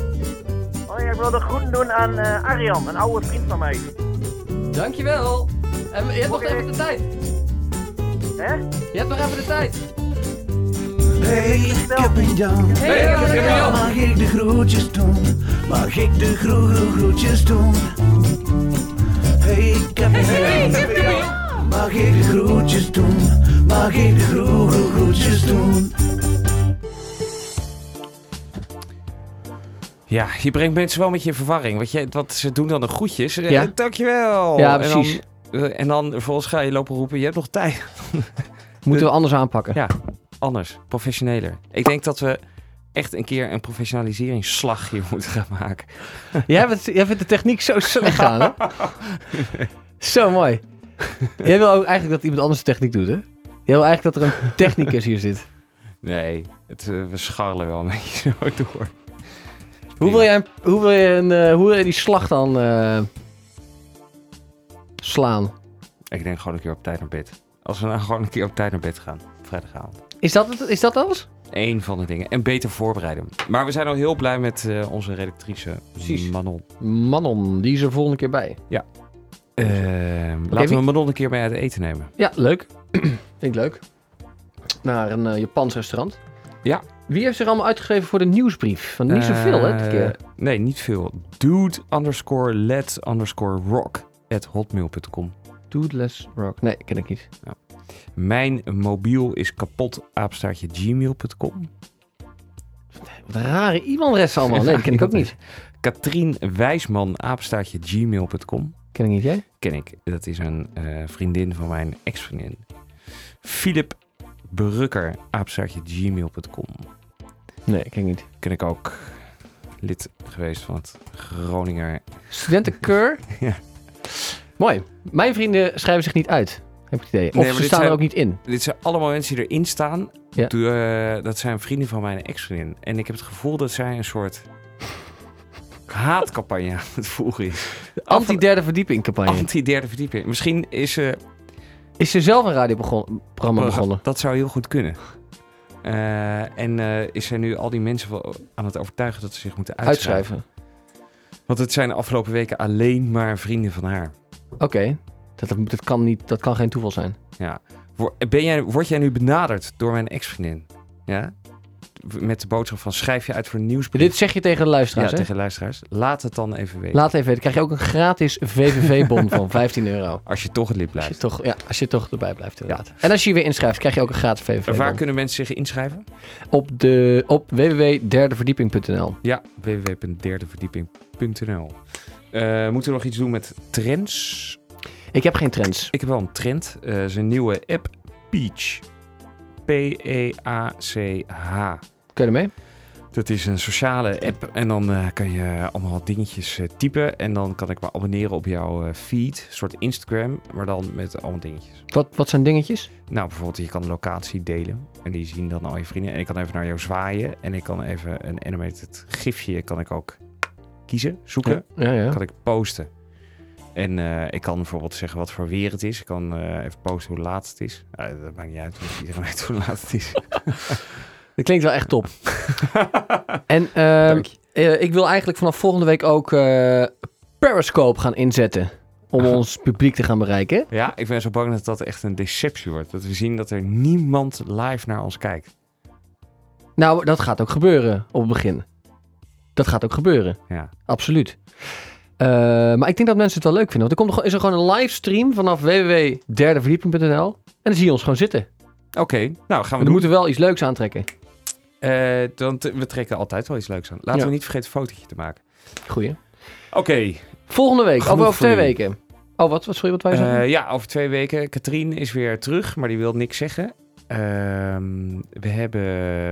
Speaker 10: Oh ja, ik wil de groeten doen aan eh, Arjan, een oude vriend van mij.
Speaker 4: Dankjewel. En je hebt nog even de tijd.
Speaker 10: Hè?
Speaker 4: Je hebt nog even de tijd.
Speaker 2: Hey, ik heb een Jan.
Speaker 4: Hey, ik heb een Jan.
Speaker 2: Mag ik de groetjes doen? Mag ik de groe groetjes doen? Hey, ik heb een Jan. Mag ik de groetjes doen? Mag ik de groe, groetjes doen?
Speaker 1: Ja, je brengt mensen wel met je in verwarring. Want, je, want ze doen dan de groetjes. Eh,
Speaker 4: Ja.
Speaker 1: Dankjewel.
Speaker 4: Ja,
Speaker 1: En
Speaker 4: precies.
Speaker 1: dan, eh, en dan vervolgens ga je lopen roepen, je hebt nog tijd.
Speaker 4: Moeten we anders aanpakken.
Speaker 1: Ja, anders. Professioneler. Ik denk dat we echt een keer een professionaliseringsslag hier moeten gaan maken.
Speaker 4: Jij, vindt, jij vindt de techniek zo slecht gaan, hè? Zo mooi. Jij wil ook eigenlijk dat iemand anders de techniek doet, hè? Jij wil eigenlijk dat er een technicus hier zit.
Speaker 1: Nee, het, eh, we scharrelen wel een beetje zo door.
Speaker 4: Hoe wil jij, hoe wil je, een, eh, hoe wil je die slag dan eh, slaan?
Speaker 1: Ik denk gewoon een keer op tijd naar bed. Als we nou gewoon een keer op tijd naar bed gaan. Vrijdagavond.
Speaker 4: Is dat, het, is dat alles?
Speaker 1: Eén van de dingen. En beter voorbereiden. Maar we zijn al heel blij met eh, onze redactrice
Speaker 4: Precies.
Speaker 1: Manon.
Speaker 4: Manon, die is er volgende keer bij.
Speaker 1: Ja. Ehm, laten
Speaker 4: wie-
Speaker 1: we Manon een keer mee uit eten nemen.
Speaker 4: Ja, leuk. Vind ik leuk. Naar een Japans restaurant.
Speaker 1: Ja.
Speaker 4: Wie heeft zich allemaal uitgeschreven voor de nieuwsbrief? Niet zoveel, hè, dit
Speaker 1: Eh,
Speaker 4: keer.
Speaker 1: Nee, niet veel. Dude underscore let underscore rock at hotmail.com.
Speaker 4: Rock. Nee, ken ik niet.
Speaker 1: Mijn mobiel is kapot apenstaartje gmail.com.
Speaker 4: Wat een rare e-mailadres allemaal. Nee, dat ken ik ook niet.
Speaker 1: Katrien Wijsman apenstaartje gmail.com.
Speaker 4: Ken ik niet, jij?
Speaker 1: Ken ik. Dat is een eh, vriendin van mijn ex-vriendin. Philip Apenstaartje gmail.com.
Speaker 4: Nee, ken ik niet.
Speaker 1: Ken ik ook lid geweest van het Groninger.
Speaker 4: Studentenkeur?
Speaker 1: Ja.
Speaker 4: Mooi. Mijn vrienden schrijven zich niet uit. Heb ik het idee. Of
Speaker 1: Nee,
Speaker 4: ze staan
Speaker 1: zijn-
Speaker 4: er ook niet in.
Speaker 1: Dit zijn allemaal mensen die erin staan.
Speaker 4: Ja.
Speaker 1: Eh, dat zijn vrienden van mijn ex-vriendin. En ik heb het gevoel dat zij een soort haatcampagne aan het voeren is.
Speaker 4: Anti-derde verdieping campagne.
Speaker 1: Anti-derde verdieping. Misschien is ze...
Speaker 4: Is ze zelf een radioprogramma begonnen?
Speaker 1: Dat zou heel goed kunnen. Eh, en eh, is zij nu al die mensen wel aan het overtuigen dat ze zich moeten uitschrijven?
Speaker 4: Uitschrijven.
Speaker 1: Want het zijn de afgelopen weken alleen maar vrienden van haar.
Speaker 4: Oké. Dat, dat, dat kan niet, dat kan geen toeval zijn.
Speaker 1: Ja. Ben jij, word jij nu benaderd door mijn ex-vriendin? Ja? Met de boodschap van schrijf je uit voor een nieuwsbrief.
Speaker 4: Dit zeg je tegen de luisteraars,
Speaker 1: Ja,
Speaker 4: hè?
Speaker 1: tegen luisteraars. Laat het dan even weten.
Speaker 4: Laat even weten. krijg je ook een gratis VVV-bon van 15 euro.
Speaker 1: Als je toch het lid
Speaker 4: Als je
Speaker 1: blijft.
Speaker 4: toch, ja, als je toch erbij blijft, inderdaad. En als je je weer inschrijft, krijg je ook een gratis VVV-bon.
Speaker 1: Waar kunnen mensen zich inschrijven?
Speaker 4: Op, de, op www.derdeverdieping.nl
Speaker 1: Ja, www.derdeverdieping.nl Eh Moeten we nog iets doen met trends?
Speaker 4: Ik heb geen trends.
Speaker 1: Ik heb wel een trend. Eh zijn nieuwe app Peach. E P-E-A-C-H.
Speaker 4: Kun je ermee?
Speaker 1: Dat is een sociale app en dan eh, kan je allemaal dingetjes eh, typen. En dan kan ik me abonneren op jouw eh, feed, een soort Instagram, maar dan met allemaal dingetjes.
Speaker 4: Wat, wat zijn dingetjes?
Speaker 1: Nou, bijvoorbeeld je kan een locatie delen en die zien dan al je vrienden. En ik kan even naar jou zwaaien en ik kan even een animated gifje kan ik ook kiezen, zoeken.
Speaker 4: Ja, ja.
Speaker 1: Kan ik posten. En ik kan bijvoorbeeld zeggen wat voor weer het is. Ik kan even posten hoe laat het is. Dat maakt niet uit, want iedereen weet hoe laat het is.
Speaker 4: Dat klinkt wel echt top. en ehm, eh, ik wil eigenlijk vanaf volgende week ook eh, Periscope gaan inzetten. Om ons publiek te gaan bereiken.
Speaker 1: Ja, ik ben zo bang dat dat echt een deceptie wordt. Dat we zien dat er niemand live naar ons kijkt.
Speaker 4: Nou, dat gaat ook gebeuren op het begin. Dat gaat ook gebeuren.
Speaker 1: Ja.
Speaker 4: Absoluut. Eh, maar ik denk dat mensen het wel leuk vinden. Want er komt er, gewoon- is er gewoon een livestream vanaf www.derdeverdieping.nl. En dan zie je ons gewoon zitten.
Speaker 1: Oké, nou gaan we
Speaker 4: We
Speaker 1: doen.
Speaker 4: moeten wel iets leuks aantrekken.
Speaker 1: Eh, dan we trekken altijd wel iets leuks aan. Laten
Speaker 4: Ja.
Speaker 1: we niet vergeten een fotootje te maken.
Speaker 4: Goeie.
Speaker 1: Oké.
Speaker 4: Volgende week.
Speaker 1: Genoeg
Speaker 4: Over, twee weken. Oh, wat, wat sorry, wat wij zeggen?
Speaker 1: Eh, ja, over twee weken. Katrien is weer terug, maar die wil niks zeggen. Ehm, we, hebben,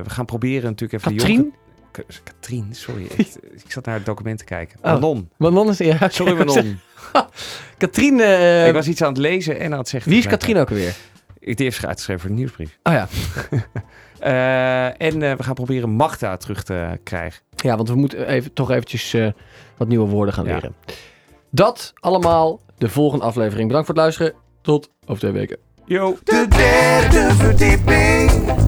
Speaker 1: we gaan proberen natuurlijk even... de
Speaker 4: Katrien?
Speaker 1: jonge- K- Katrien, sorry. ik, ik zat naar het document te kijken.
Speaker 4: Oh.
Speaker 1: Manon.
Speaker 4: Manon is... Ja,
Speaker 1: Sorry, Manon.
Speaker 4: Katrien... eh,
Speaker 1: ik was iets aan het lezen en aan het zeggen.
Speaker 4: wie is Katrien ook alweer?
Speaker 1: Die heeft zich uitgeschreven voor de nieuwsbrief.
Speaker 4: Oh ja.
Speaker 1: Eh, en eh, we gaan proberen Magda terug te krijgen.
Speaker 4: Ja, want we moeten even, toch eventjes eh, wat nieuwe woorden gaan
Speaker 1: Ja.
Speaker 4: leren. Dat allemaal de volgende aflevering. Bedankt voor het luisteren. Tot over twee weken.
Speaker 1: Yo.
Speaker 2: De derde verdieping.